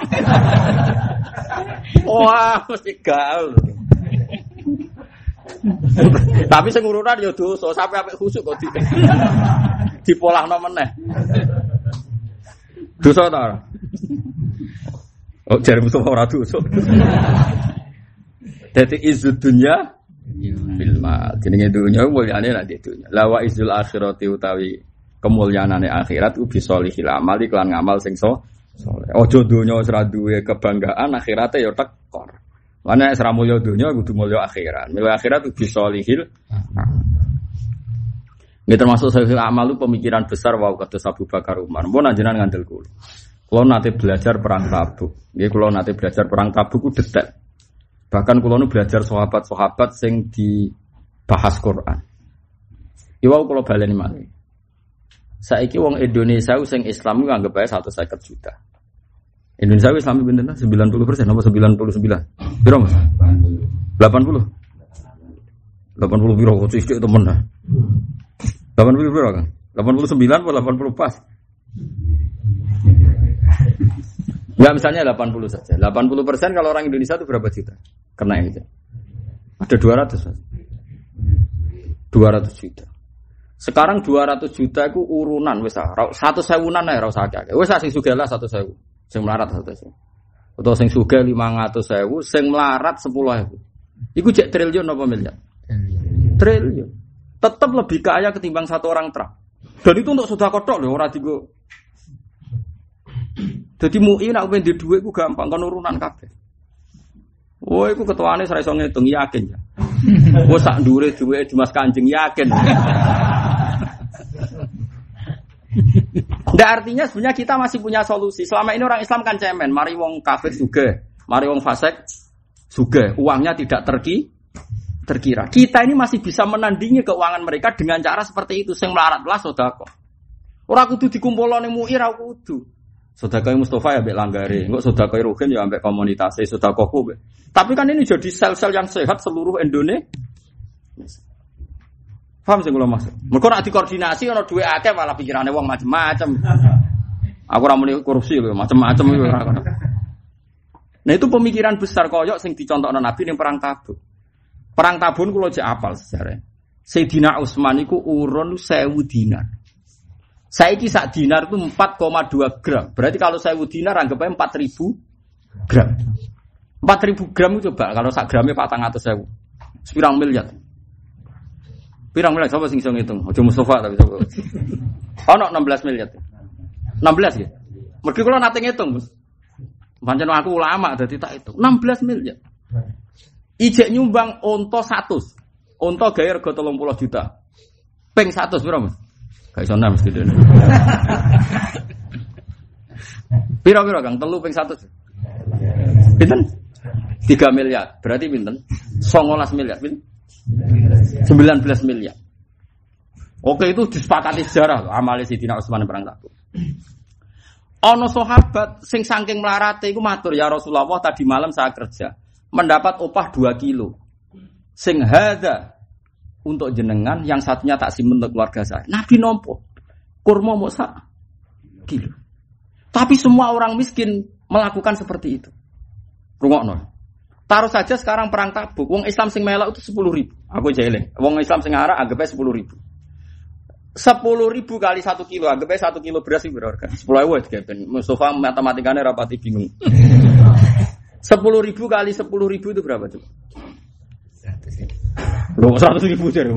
Wah, mesti gaul. Tapi sing urunan ya dosa, sampe apik khusuk kok di dipolahno meneh. Dosa ta? Oh, jare Mustafa ora dosa. Dadi izud dunya bil mal. Jenenge dunya mulyane nek dunya. La wa izul akhirati utawi kemuliaanane akhirat ubi solihil amal iklan ngamal sing so soleh. Ojo dunya wis ra duwe kebanggaan akhirate ya tekor. Mana nek ra mulya dunya kudu mulya akhirat. Mulya akhirat ubi solihil ini termasuk sahih amal itu pemikiran besar wow kata Abu Bakar Umar. Mau najenan ngandel kulo. Kalau nanti belajar perang tabuk, ya kalau nanti belajar perang tabuk itu detek. Bahkan kalau nu belajar sahabat-sahabat sing dibahas Quran. Iwau kalau baleni malih. Saiki wong Indonesia sing Islam itu anggap satu seket juta. Indonesia Islam sembilan puluh persen, apa sembilan puluh sembilan? Biro mas? Delapan puluh? Delapan puluh biro, kok itu temen dah. Delapan puluh biro kan? Delapan puluh sembilan atau delapan puluh pas? Ya misalnya 80 saja. 80 persen kalau orang Indonesia itu berapa juta? Kena itu. Ada 200 saja. 200 juta. Sekarang 200 juta itu urunan wis satu sewunan ya ora usah akeh. Wis sing sugih lah satu sewu. Sing melarat satu sewu. Atau sing sugih 500 sewu, sing melarat 10 sewu. Iku cek triliun apa miliar? Triliun. Tetap lebih kaya ketimbang satu orang truk. Dan itu untuk sudah kotor loh, orang tiga jadi MUI nak pengen di dua itu gampang kan urunan kabeh. Wah, itu ketuanya saya iso ngitung yakin ya. Wah, sak dure duwe di Mas Kanjeng yakin. Nggak artinya sebenarnya kita masih punya solusi. Selama ini orang Islam kan cemen, mari wong kafir juga, mari wong fasik juga, uangnya tidak terki terkira. Kita ini masih bisa menandingi keuangan mereka dengan cara seperti itu. Sing melarat lah sodako. Orang kudu dikumpulkan yang muir, kudu. Sodakai Mustafa ya ambek langgare, enggak sodakai Ruhin ya ambek komunitas, sodakoku. Tapi kan ini jadi sel-sel yang sehat seluruh Indonesia. Paham sih kalau maksud? Mereka nak dikoordinasi ono duit akeh malah pikirannya wong macem-macem. Aku ramai korupsi loh, macem-macem itu. Nah itu pemikiran besar koyok sing dicontoh Nabi yang perang Tabuk. Perang Tabun kalau cek apal sejarah. Sayyidina Utsman itu urun sewu dinar. Saya sak dinar itu 4,2 gram. Berarti kalau sewu dinar anggapnya 4000 gram. 4000 gram itu coba kalau sak gramnya 400 sewu. Sepirang miliar. Pirang miliar coba sing iso ngitung. Aja Mustafa tapi coba. Ono 16 miliar. 16 ya. Mergi kula nate ngitung, Mas. Pancen aku ulama dadi tak itu. 16 miliar. Ijek nyumbang onto 100. Onto gawe rega 30 juta. Ping 100 piro, Mas? Gak iso mesti dene. Piro-piro Kang? Telu ping 100. Pinten? 3 miliar. Berarti pinten? 19 miliar. Pinten? 19 miliar. Oke itu disepakati sejarah amale Sidina Utsman perang Tabuk. Ono sahabat sing saking melarate iku matur ya Rasulullah tadi malam saya kerja mendapat upah 2 kilo. Sing hadza untuk jenengan yang satunya tak simpen untuk keluarga saya. Nabi nompo kurma mau sak kilo. Tapi semua orang miskin melakukan seperti itu. Rungokno. Taruh saja sekarang perang tabuk, wong Islam sing melok itu sepuluh ribu. Aku jeling. Wong Islam sing arah anggapnya sepuluh ribu. Sepuluh ribu kali satu kilo, anggapnya satu kilo beras itu berharga. Sepuluh ribu ya, Mustafa matematikanya rapati bingung. [LAUGHS] Sepuluh ribu kali sepuluh ribu itu berapa coba? Loh, seratus ribu jadi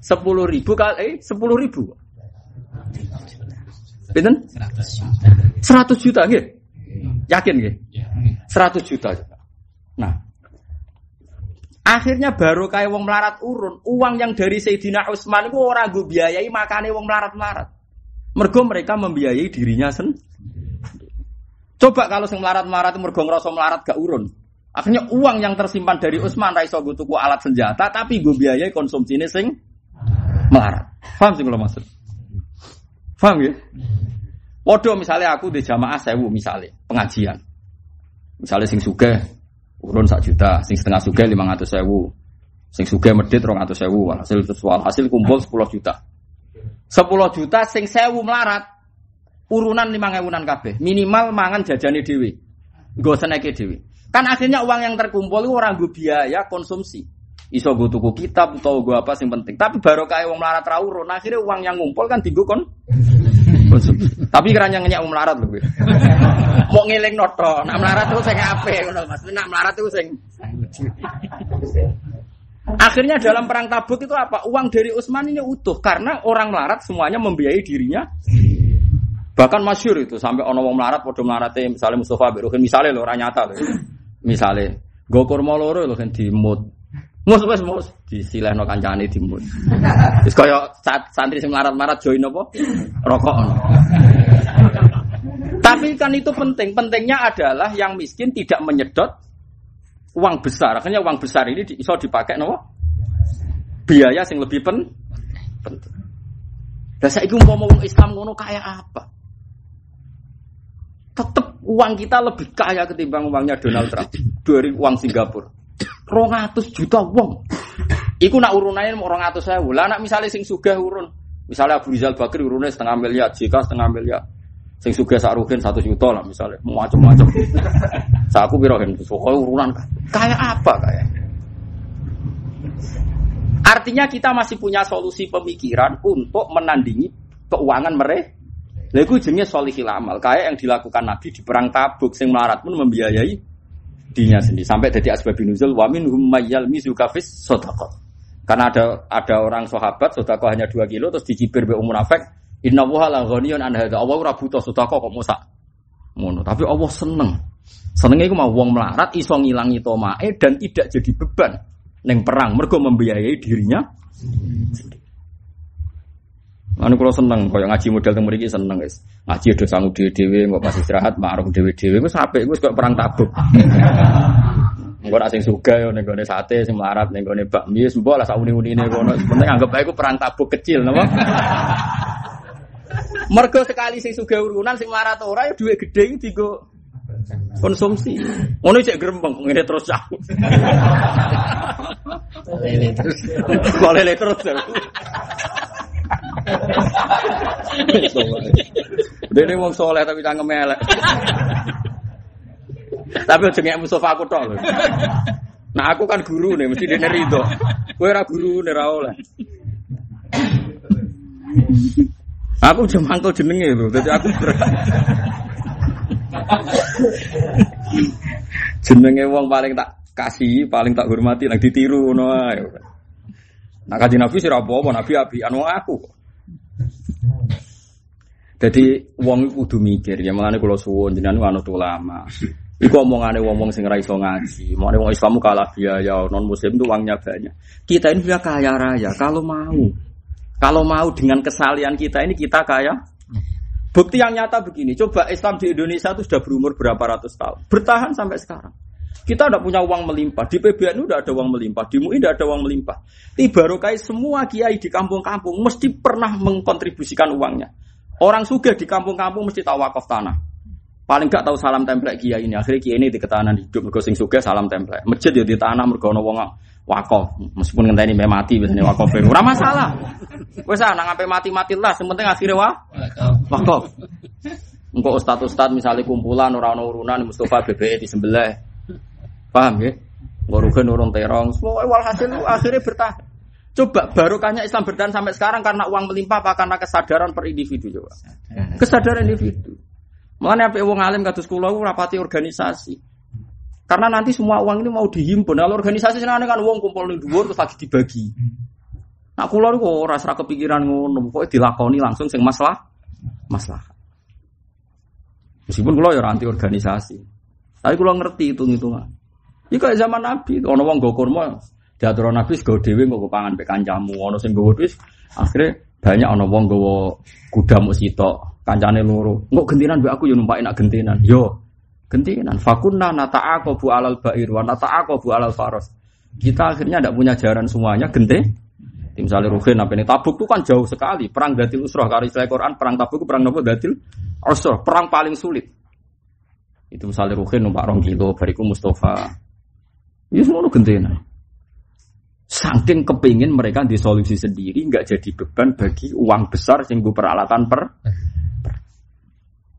Sepuluh ribu kali, eh, sepuluh ribu. Pinten? Seratus juta, gitu. Yakin, gitu? Seratus juta. Nah, akhirnya baru kayak wong melarat urun, uang yang dari Sayyidina Utsman itu orang gue biayai makane wong melarat-melarat. Mergo mereka membiayai dirinya sendiri. Coba kalau sing melarat-melarat mergo ngerasa melarat gak urun. Akhirnya uang yang tersimpan dari Utsman raiso gue tuku alat senjata tapi gue biayai konsumsi ini sing melarat. Paham sih kalau maksud? Paham ya? Waduh misalnya aku di jamaah sewu misalnya pengajian. Misalnya sing suge urun sak juta, sing setengah suge lima ratus sewu, sing suge medit rong ratus sewu, hasil sesual hasil kumpul sepuluh juta, sepuluh juta sing sewu melarat, urunan lima ngewunan kabeh, minimal mangan jajani dewi, gue seneki dewi. Kan akhirnya uang yang terkumpul itu orang gue biaya konsumsi. Iso gue tuku kitab atau gue apa sing penting. Tapi baru kayak uang melarat rawurun, akhirnya uang yang ngumpul kan tiga kon. Tapi kerannya ngenyak uang melarat loh. Mau ngiling noto, nak melarat tuh saya ngape, mas. Nak melarat tuh saya. Akhirnya dalam perang tabuk itu apa? Uang dari Utsman ini utuh karena orang melarat semuanya membiayai dirinya. Bahkan masyur itu sampai ono wong melarat podo melarate misalnya Mustafa Birukin misalnya lo orang nyata loh. Misalnya Gokur loro lo kan dimut. Mus wis mus disilehno kancane dimut. [LAUGHS] Wis kaya santri sing melarat-melarat join apa? Rokok. Tapi kan itu penting. Pentingnya adalah yang miskin tidak menyedot uang besar. Akhirnya uang besar ini bisa dipakai no? biaya yang lebih pen penting. Dan saya ingin mau Islam ngono kayak apa? Tetap uang kita lebih kaya ketimbang uangnya Donald Trump dari uang Singapura. Rongatus juta uang. Iku nak urunannya mau rongatus saya. Lah nak misalnya sing sugih urun, misalnya Abu Rizal Bakri urunnya setengah miliar, jika setengah miliar. Sing saruhin satu juta lah misalnya, macam-macam. Saku birohin, pokoknya urunan kayak apa kayak? Artinya kita masih punya solusi pemikiran untuk menandingi keuangan mereka. Lalu jenis solihil amal, kayak yang dilakukan Nabi di perang Tabuk, sing melarat pun membiayai dinya sendiri. Sampai jadi asbab nuzul, wamin humayal mizukafis sodakot. Karena ada ada orang sahabat sodakot hanya dua kilo, terus dicibir be munafik, Inna wuha la ghaniyun an hadza. Allah ora sedekah kok musak. Ngono, tapi Allah seneng. Senengnya iku mau wong melarat iso ngilangi tomae dan tidak jadi beban neng perang mergo membiayai dirinya. Anu kalau seneng, kaya ngaji model teng mriki seneng guys. Ngaji udah sanggup dhewe-dhewe, nggak pas istirahat ma'ruf dhewe-dhewe gue sampe gue kok perang tabuk. Nek sing suga yo gone sate sing melarat ning gone bakmi mbok lah sak uni-unine kono. Penting anggap ae perang tabuk kecil napa. Mergo sekali sing sugih urunan sing marat ora ya dhuwit gedhe iki digo konsumsi. Ngono cek grempeng ngene terus cah. Lele terus. Lele terus. Dene wong soleh tapi cangkem elek. Tapi aja ngek Mustafa aku tok lho. Nah aku kan guru nih, mesti dene rido. Kowe ora guru nih ra oleh. Aku udah mangkel jenenge lho, dadi aku jenenge wong paling tak kasih, paling tak hormati, nang ditiru ngono. Nah kaji Nabi sih apa Nabi api anu aku. Jadi wong kudu mikir ya mulane kula suwun jenengan anut ulama. Iku omongane wong-wong sing ora iso ngaji. Mau wong Islam kalah biaya, non muslim itu uangnya banyak. Kita ini sudah kaya raya kalau mau. Kalau mau dengan kesalian kita ini kita kaya. Bukti yang nyata begini, coba Islam di Indonesia itu sudah berumur berapa ratus tahun, bertahan sampai sekarang. Kita tidak punya uang melimpah. Di PBNU udah ada uang melimpah. Di MUI udah ada uang melimpah. Di Barokai semua kiai di kampung-kampung mesti pernah mengkontribusikan uangnya. Orang suga di kampung-kampung mesti tahu wakaf tanah. Paling gak tahu salam template kiai ini. Akhirnya kiai ini di ketahanan hidup. Mergo sing suga salam template. Masjid ya di tanah mergo ono wong wakaf. Meskipun ngenteni sampai mati biasanya wakaf. Ora masalah. Wes ana ngape mati-mati lah. Sementing akhirnya wah wakaf. Engkau ustad-ustad misalnya kumpulan orang urunan Mustafa BBE di sebelah Paham ya? Ngorugen urung terong, semua walhasil akhirnya bertahan. Coba barokahnya Islam bertahan sampai sekarang karena uang melimpah apa karena kesadaran per individu coba. Kesadaran individu. Mengenai apa wong alim kados kula rapati organisasi. Karena nanti semua uang ini mau dihimpun. Kalau organisasi senang kan uang kumpul di dhuwur terus lagi dibagi. Nah kula niku ora ora kepikiran ngono, pokoke dilakoni langsung sing masalah masalah. Meskipun kula ya anti organisasi. Tapi kula ngerti hitung-hitungan. Iki zaman Nabi, ono wong nggo kurma, diatur Nabi nggo dhewe nggo pangan pek kancamu, ono sing nggo wis akhirnya banyak ono wong nggo kuda muk sitok, kancane loro. Engko gentinan mbek aku yo numpak enak gentinan. Yo gentinan. Fakunna nata'aqabu alal ba'ir wa nata'aqabu alal faros. Kita akhirnya tidak punya jaran semuanya gente. Misalnya Ruhin apa ini Tabuk itu kan jauh sekali. Perang Datil Usroh kalau istilah Quran perang Tabuk itu perang nopo Datil Usroh, perang paling sulit. Itu misalnya Ruhin numpak rong kilo, bariku Mustafa Ya semua gentena. Saking kepingin mereka di solusi sendiri, nggak jadi beban bagi uang besar sehingga peralatan per.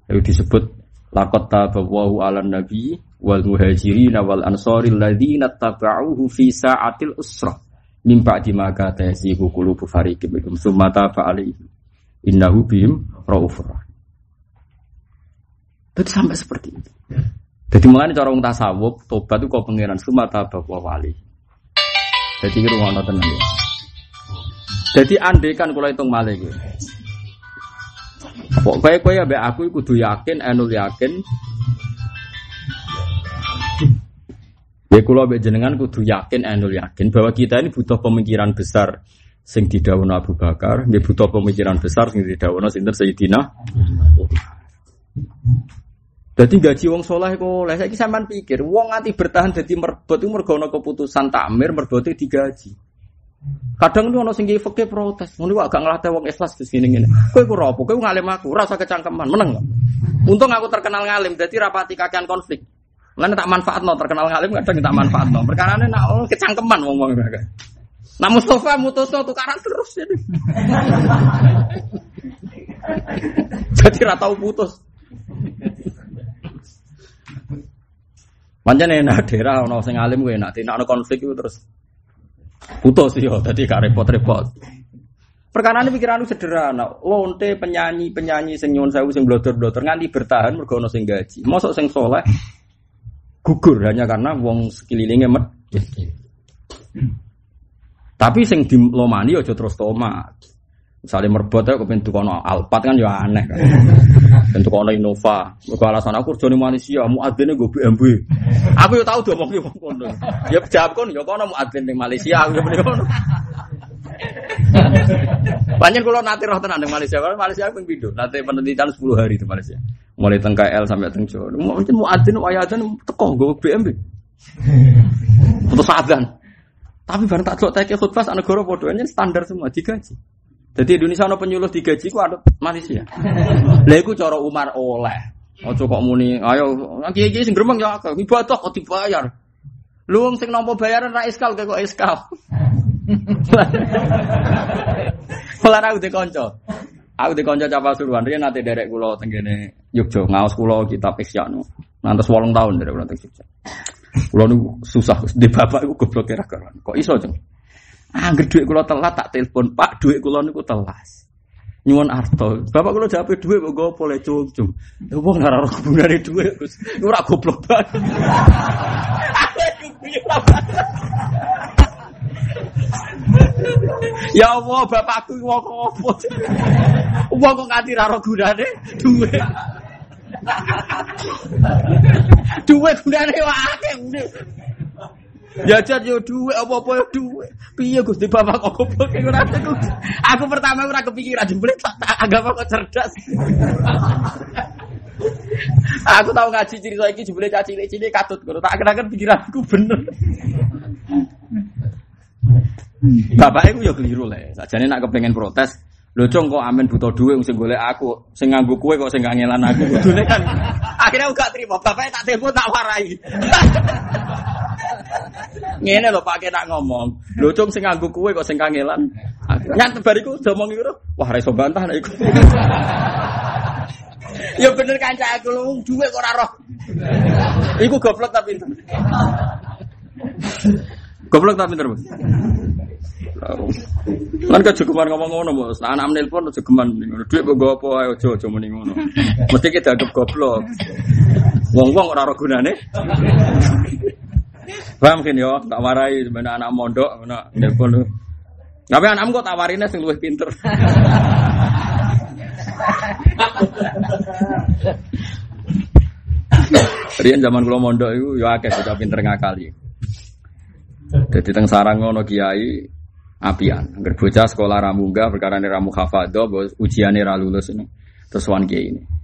Itu disebut lakot tabawahu ala nabi wal muhajirin wal ansori ladina taba'uhu fi sa'atil usra min ba'di ma katasihu qulubu fariqim minhum summa taba alaihi innahu bihim raufur Itu sampai seperti itu. Jadi mulai cara wong tasawuf, tobat itu kau pangeran sumata bawa wali. Jadi kira ngono ya. Jadi andai kan kalau hitung malih gitu. Pokoknya kau ya be aku kudu yakin, enul yakin. Ya kalau be jenengan kudu yakin, enul yakin bahwa kita ini butuh pemikiran besar sing didhawuhna Abu Bakar, dia butuh pemikiran besar sing didhawuhna sinten Sayyidina. Jadi gaji wong soleh kok oleh saya sampean pikir wong nganti bertahan jadi merbot itu mergo keputusan takmir merbote digaji. Kadang itu ono sing fakir protes, ngono agak ngelatih wong ikhlas di sini ngene. Kowe ku rapo? Kowe ngalim aku, rasa kecangkeman, meneng gak? Untung aku terkenal ngalim, jadi rapati kakean konflik. Lan tak manfaatno terkenal ngalim kadang tak manfaatno. Perkarane nak oh, kecangkeman wong-wong Nah Mustafa mutusno tukaran terus jadi. [LAUGHS] jadi ra tau putus. Pancen enak daerah ono sing alim kuwi enak, nek konflik itu terus putus yo, dadi gak repot-repot. Perkara ini pikiran sederhana, lonte penyanyi penyanyi sing nyuwun sewu sing blotor-blotor nganti bertahan mergo ono sing gaji. Mosok sing soleh gugur hanya karena wong sekelilingnya met. Tapi sing dilomani aja terus tomat. Misalnya merbot ya kepengen kono Alphard kan ya aneh kan. [LAUGHS] Bentuk kono Innova. Mergo alasan aku kerja di Malaysia, muadzine gue BMW. Aku yo tahu diomongi wong kono. Ya jawab kono ya kono muadzin di Malaysia aku yo kono. Banyak kalau nanti roh tenang di Malaysia, kalau Malaysia aku pindu, nanti penelitian 10 hari di Malaysia, mulai teng KL sampai teng Jawa. Mungkin mau adin, waya adin, teko gue BMW. [LAUGHS] Putus adzan. Tapi bareng tak celok teke khutbah anak negara bodohnya standar semua digaji. Jadi Indonesia ada penyuluh digaji ku ada Malaysia. [LAUGHS] Lah iku cara Umar oleh. Ojo kok muni, ayo kiai-kiai sing gremeng ya ibadah kok dibayar. Lu wong sing nampa bayaran ra iskal kok iskal. [LAUGHS] Malah aku dikonco. Aku dikonco capa suruhan riyen nate derek kula teng kene Yogya ngaos kula kitab Isyanu. Nantes 8 tahun derek kula teng Jogja. Kula niku susah di bapak iku goblok kira karuan. Kok iso, Jeng? Angger dhuwit kula telat tak telepon, Pak, dhuwit kula niku telas. Nyuwun arto. Bapak kula jawab dhuwit kok gopo le cung-cung. Ya wong ora ora gunane dhuwit, Gus. Ora goblok banget. [LAUGHS] Ya Allah, bapakku wong opo? Wong kok nganti ra ora gunane dhuwit. [LAUGHS] Dhuwit gunane wae Jajan yo dhuwit apa-apa yo dhuwit. Piye Gusti Bapak kok goblok ora Aku pertama ora kepikiran jebule anggap kok cerdas. aku tahu ngaji cerita iki jebule caci cilik katut ngono. Tak kira-kira pikiranku bener. Bapak iku yo keliru le. Sajane nak kepengen protes, lho cong kok amen butuh duit sing golek aku, sing nganggo kowe kok sing ngelan aku. Kudune kan akhirnya aku gak terima. Bapaknya tak telepon tak warai. Ngene lho Pak nak ngomong. Lho cung sing nganggo kowe kok sing kangelan. Nyantet bariku domong iku. Wah ra iso bantah nek iku. [LAUGHS] Ya bener kanca aku lu duwe kok ora roh. Iku goblok tapi pinter. Goblok tapi pinter. Kan kejogeman ngomong ngono, Bos. Nah, anak nelpon kejogeman ngono. Dhuwit kok apa ayo aja aja muni ngono. Mesti kita anggap goblok. Wong-wong ora ora gunane. Paham kan yo, tak warai sebenarnya anak mondok, anak nelpon lu. Tapi anakmu kok tawarinnya sing luwih pinter. [LAUGHS] Rian zaman kula mondok itu ya akeh bocah pinter ngakali. Jadi teng sarang ngono kiai apian. Angger bocah sekolah ramunga perkara ramu hafadho ujiane ra lulus ini. Terus wan kiai ini.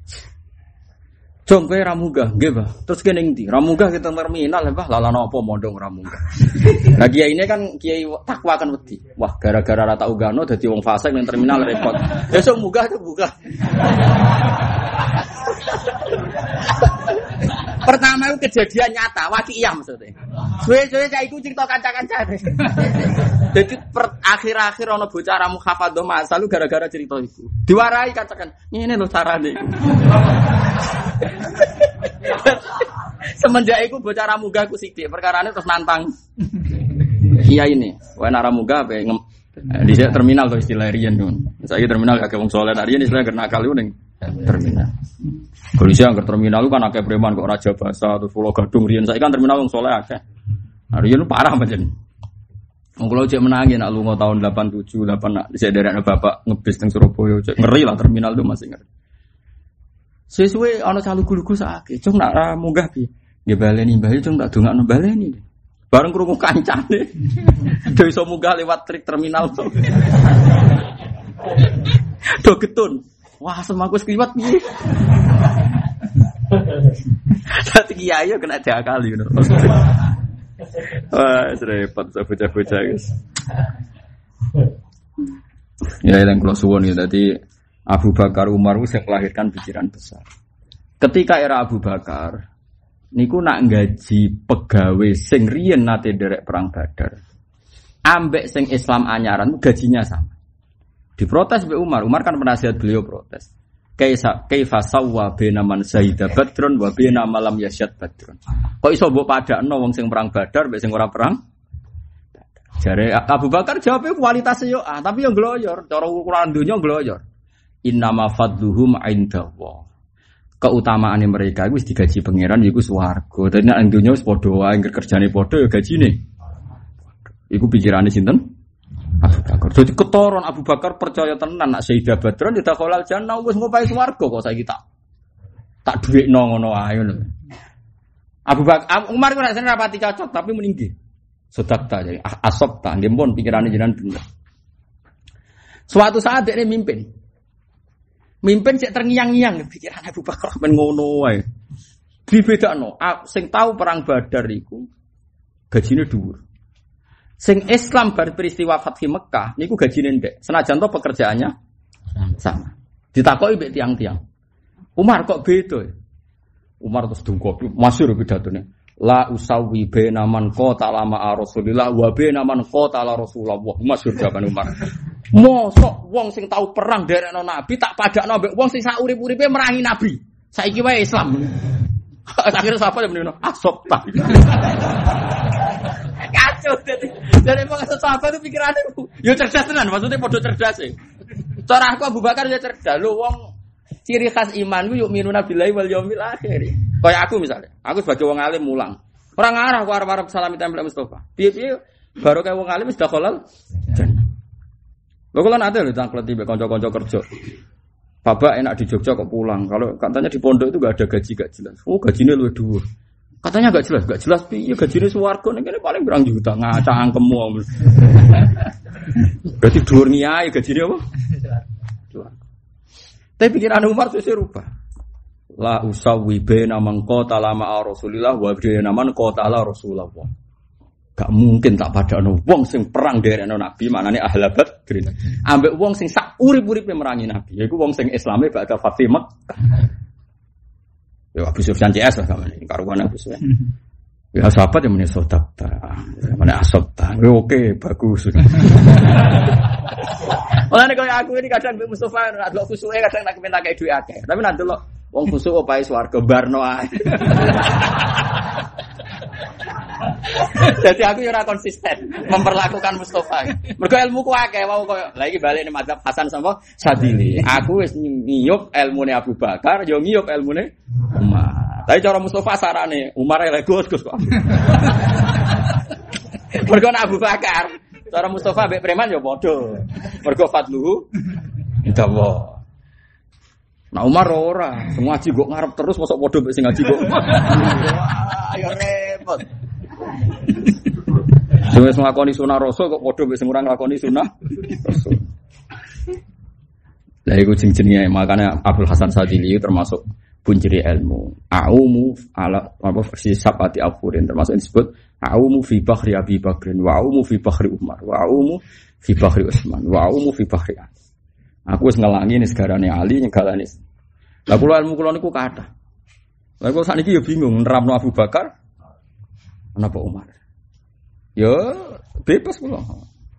Jong kowe ra munggah, nggih, Bah. Terus kene ndi? Ra munggah kita terminal, Bah. Lah apa mondong ra munggah. Nah, kiai ini kan kiai takwa kan wedi. Wah, gara-gara rata ugano dadi wong fasik ning terminal repot. [LAUGHS] Besok munggah tuh buka. [LAUGHS] Pertama itu kejadian nyata, waki iya maksudnya. Suwe-suwe saya ikut cerita kanca-kanca. Jadi akhir-akhir ono bocah ramu hafadho masa lu gara-gara cerita itu. Diwarai katakan, ini lo carane. Semenjak itu bocah ramuga aku sidik, perkara ini terus nantang. Iya ini, wah naramuga apa di terminal tuh istilah Rian tuh. Saya terminal kakek wong soleh, Rian istilah kena kali udah terminal. Polisi ke terminal kan akeh preman kok raja bahasa atau pulau gadung rian saya kan terminal yang soleh akeh. Nah, rian parah macam. Kula cek menangi nak lunga tahun 87 8 nak saya dari bapak ngebis teng Surabaya cek ngeri lah terminal itu masih ngeri. Sesuai ana calu gulu-gulu sakit, cung nak munggah piye? Ya baleni mbah cung tak dongakno baleni. Bareng krungu kancane. [LAUGHS] Dewe iso munggah lewat trik terminal tuh. Do getun. Wah, semaku skriwat piye? [LAUGHS] Dadi kiai kena diakali ngono. Wah, repot bocah-bocah guys. Ya yang kalau suwon ya tadi Abu Bakar Umar itu yang melahirkan pikiran besar. Ketika era Abu Bakar, niku nak gaji pegawai sing riyen nate derek perang Badar. Ambek sing Islam anyaran gajinya sama. Diprotes be Umar. Umar kan penasihat beliau protes. Kaisa kaifa sawwa bena man syahida badrun wa bena malam yasyad badrun. Kok iso mbok padakno wong sing perang Badar mbek sing ora perang? Jare Abu Bakar jawabnya kualitasnya yo ah, tapi yang gloyor, cara ukuran dunia gloyor. Innama fadluhum indallah. Keutamaan mereka itu digaji pangeran itu swarga. Dan nek dunya wis padha wae kerjane padha ya gajine. Iku pikirane sinten? Abu Bakar. Jadi ketoron Abu Bakar percaya tenan nak Sayyidah Badron tidak kolal jannah wis ngopai swarga kok saiki tak tak duit ngono ae ngono. Abu Bakar Umar ku rasane rapati cocok tapi meninggi. Sedak ta jadi asop ta nggih pun pikirane jenengan bener. Suatu saat dia mimpin. Mimpin cek terngiang-ngiang pikiran Abu Bakar [LAUGHS] men ngono wae. Dibedakno, sing tahu perang Badar iku gajine dhuwur. Sing Islam bar peristiwa Fathi Mekah niku gajine ndek. Senajan to pekerjaannya sama. Ditakoki mbek tiang-tiang. Umar kok beda? Umar terus dungkop masyhur pidatone. La usawi bena man qatala ma'a Rasulillah wa bena man qatala Rasulullah. Masyhur jawaban Umar. [LAUGHS] Mosok wong sing tau perang derekno Nabi tak padakno mbek wong sing sak urip-uripe merangi Nabi. Saiki wae Islam. [LAUGHS] Akhirnya siapa yang menino? Asop tak. [LAUGHS] Jadi. Jadi emang sahabat itu pikirannya, yo cerdas tenan. Maksudnya podo cerdas sih. Cara aku Abu Bakar ya cerdas. Lu wong ciri khas iman ku yuk minuna billahi wal yaumil akhir. Kayak aku misalnya, aku sebagai wong alim mulang. Orang arah aku arep-arep salam tempel Mustafa. Piye-piye baru kayak wong alim sudah kolal. Lho kula nate lho tangklet tiba kanca-kanca kerja. Bapak enak di Jogja kok pulang. Kalau katanya di pondok itu gak ada gaji gak jelas. Oh gajinya lu dua. Katanya gak jelas, gak jelas. Iya gajinya suwargo nih paling berang juta ngaca angkemu. Berarti dua niai gajinya apa? Tapi pikiran Umar itu rubah. La usawi bena man qata lama Rasulillah wa bena man qata la Rasulullah. Gak mungkin tak pada wong sing perang dari Nabi maknane ahli badrin. Ambek wong sing sak urip-uripe merangi Nabi. Yaiku wong sing Islame bakal Fatih Mekah. Ya Abu Sufyan CS lah kamu ini karuan Abu Sufyan. Ya sahabat yang menyesal tak mana asap tak. Ya oke bagus. [LAUGHS] Mulane kalau aku ini kadang Mbak Mustafa nak delok kusuke kadang nak minta kayak duit akeh. Tapi nanti lo wong kusuk opae swarga barno ae. [LAUGHS] Jadi aku ora konsisten memperlakukan Mustafa. Mergo ilmu ku akeh koyo lha iki balik ning madzhab Hasan sama Sadili. Aku wis ngiyup ilmune Abu Bakar, yo ngiyup ilmune Umar. Tapi cara Mustafa sarane Umar elek Gus Gus kok. [LAUGHS] Mergo Abu Bakar, cara Mustafa mbek preman yo padha. Mergo fadluhu indawa. Nah Umar ora, semua ngaji kok ngarep terus masuk padha mbek sing ngaji kok. Ayo [LAUGHS] repot. Sing wis nglakoni sunah rasul kok padha mbek sing ora nglakoni sunah rasul. Lah iku jenenge makanya Abdul Hasan Sadili termasuk punciri ilmu. Aumu ala apa versi sabati afurin termasuk disebut aumu fi bahri Abi Bakrin wa aumu fi bahri Umar wa aumu fi bahri Utsman wa aumu fi bahri Ali. Aku wis ngelangi nih segarane Ali nyegalani. Lah kula ilmu kula niku kathah. Lah kok sakniki ya bingung nerapno Abu Bakar Kenapa Umar? Ya bebas kula.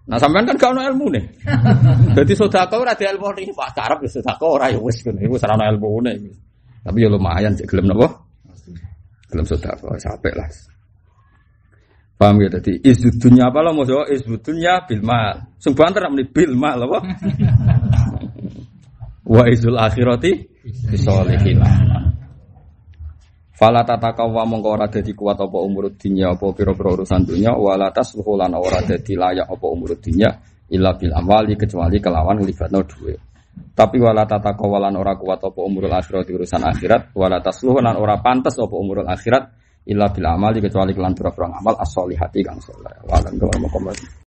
Nah sampean kan gak ono ilmu nih. [LAUGHS] Jadi sodako ora ada ilmu ini Pak Arab ya sodako ora ya wis ngono iku ora ono ilmu nih. Tapi ya lumayan sih gelem napa? Gelem sodako sampai lah. Paham ya tadi izud apa lah mau jawab izud dunya bil mal. Sing banter nek bil mal apa? [LAUGHS] Wa izul akhirati bisolihin. Fala tatakawa mongko ora dadi kuat apa umur dunya apa pira-pira urusan dunya wala tasluhu lan ora dadi layak apa umur dunya illa bil amwali kecuali kelawan nglibatno dhuwit. Tapi wala tatakawa lan ora kuat apa umur akhirat urusan akhirat wala tasluhu lan ora pantes apa umur akhirat illa bil amali kecuali kelan pira-pira amal as-solihati kang saleh.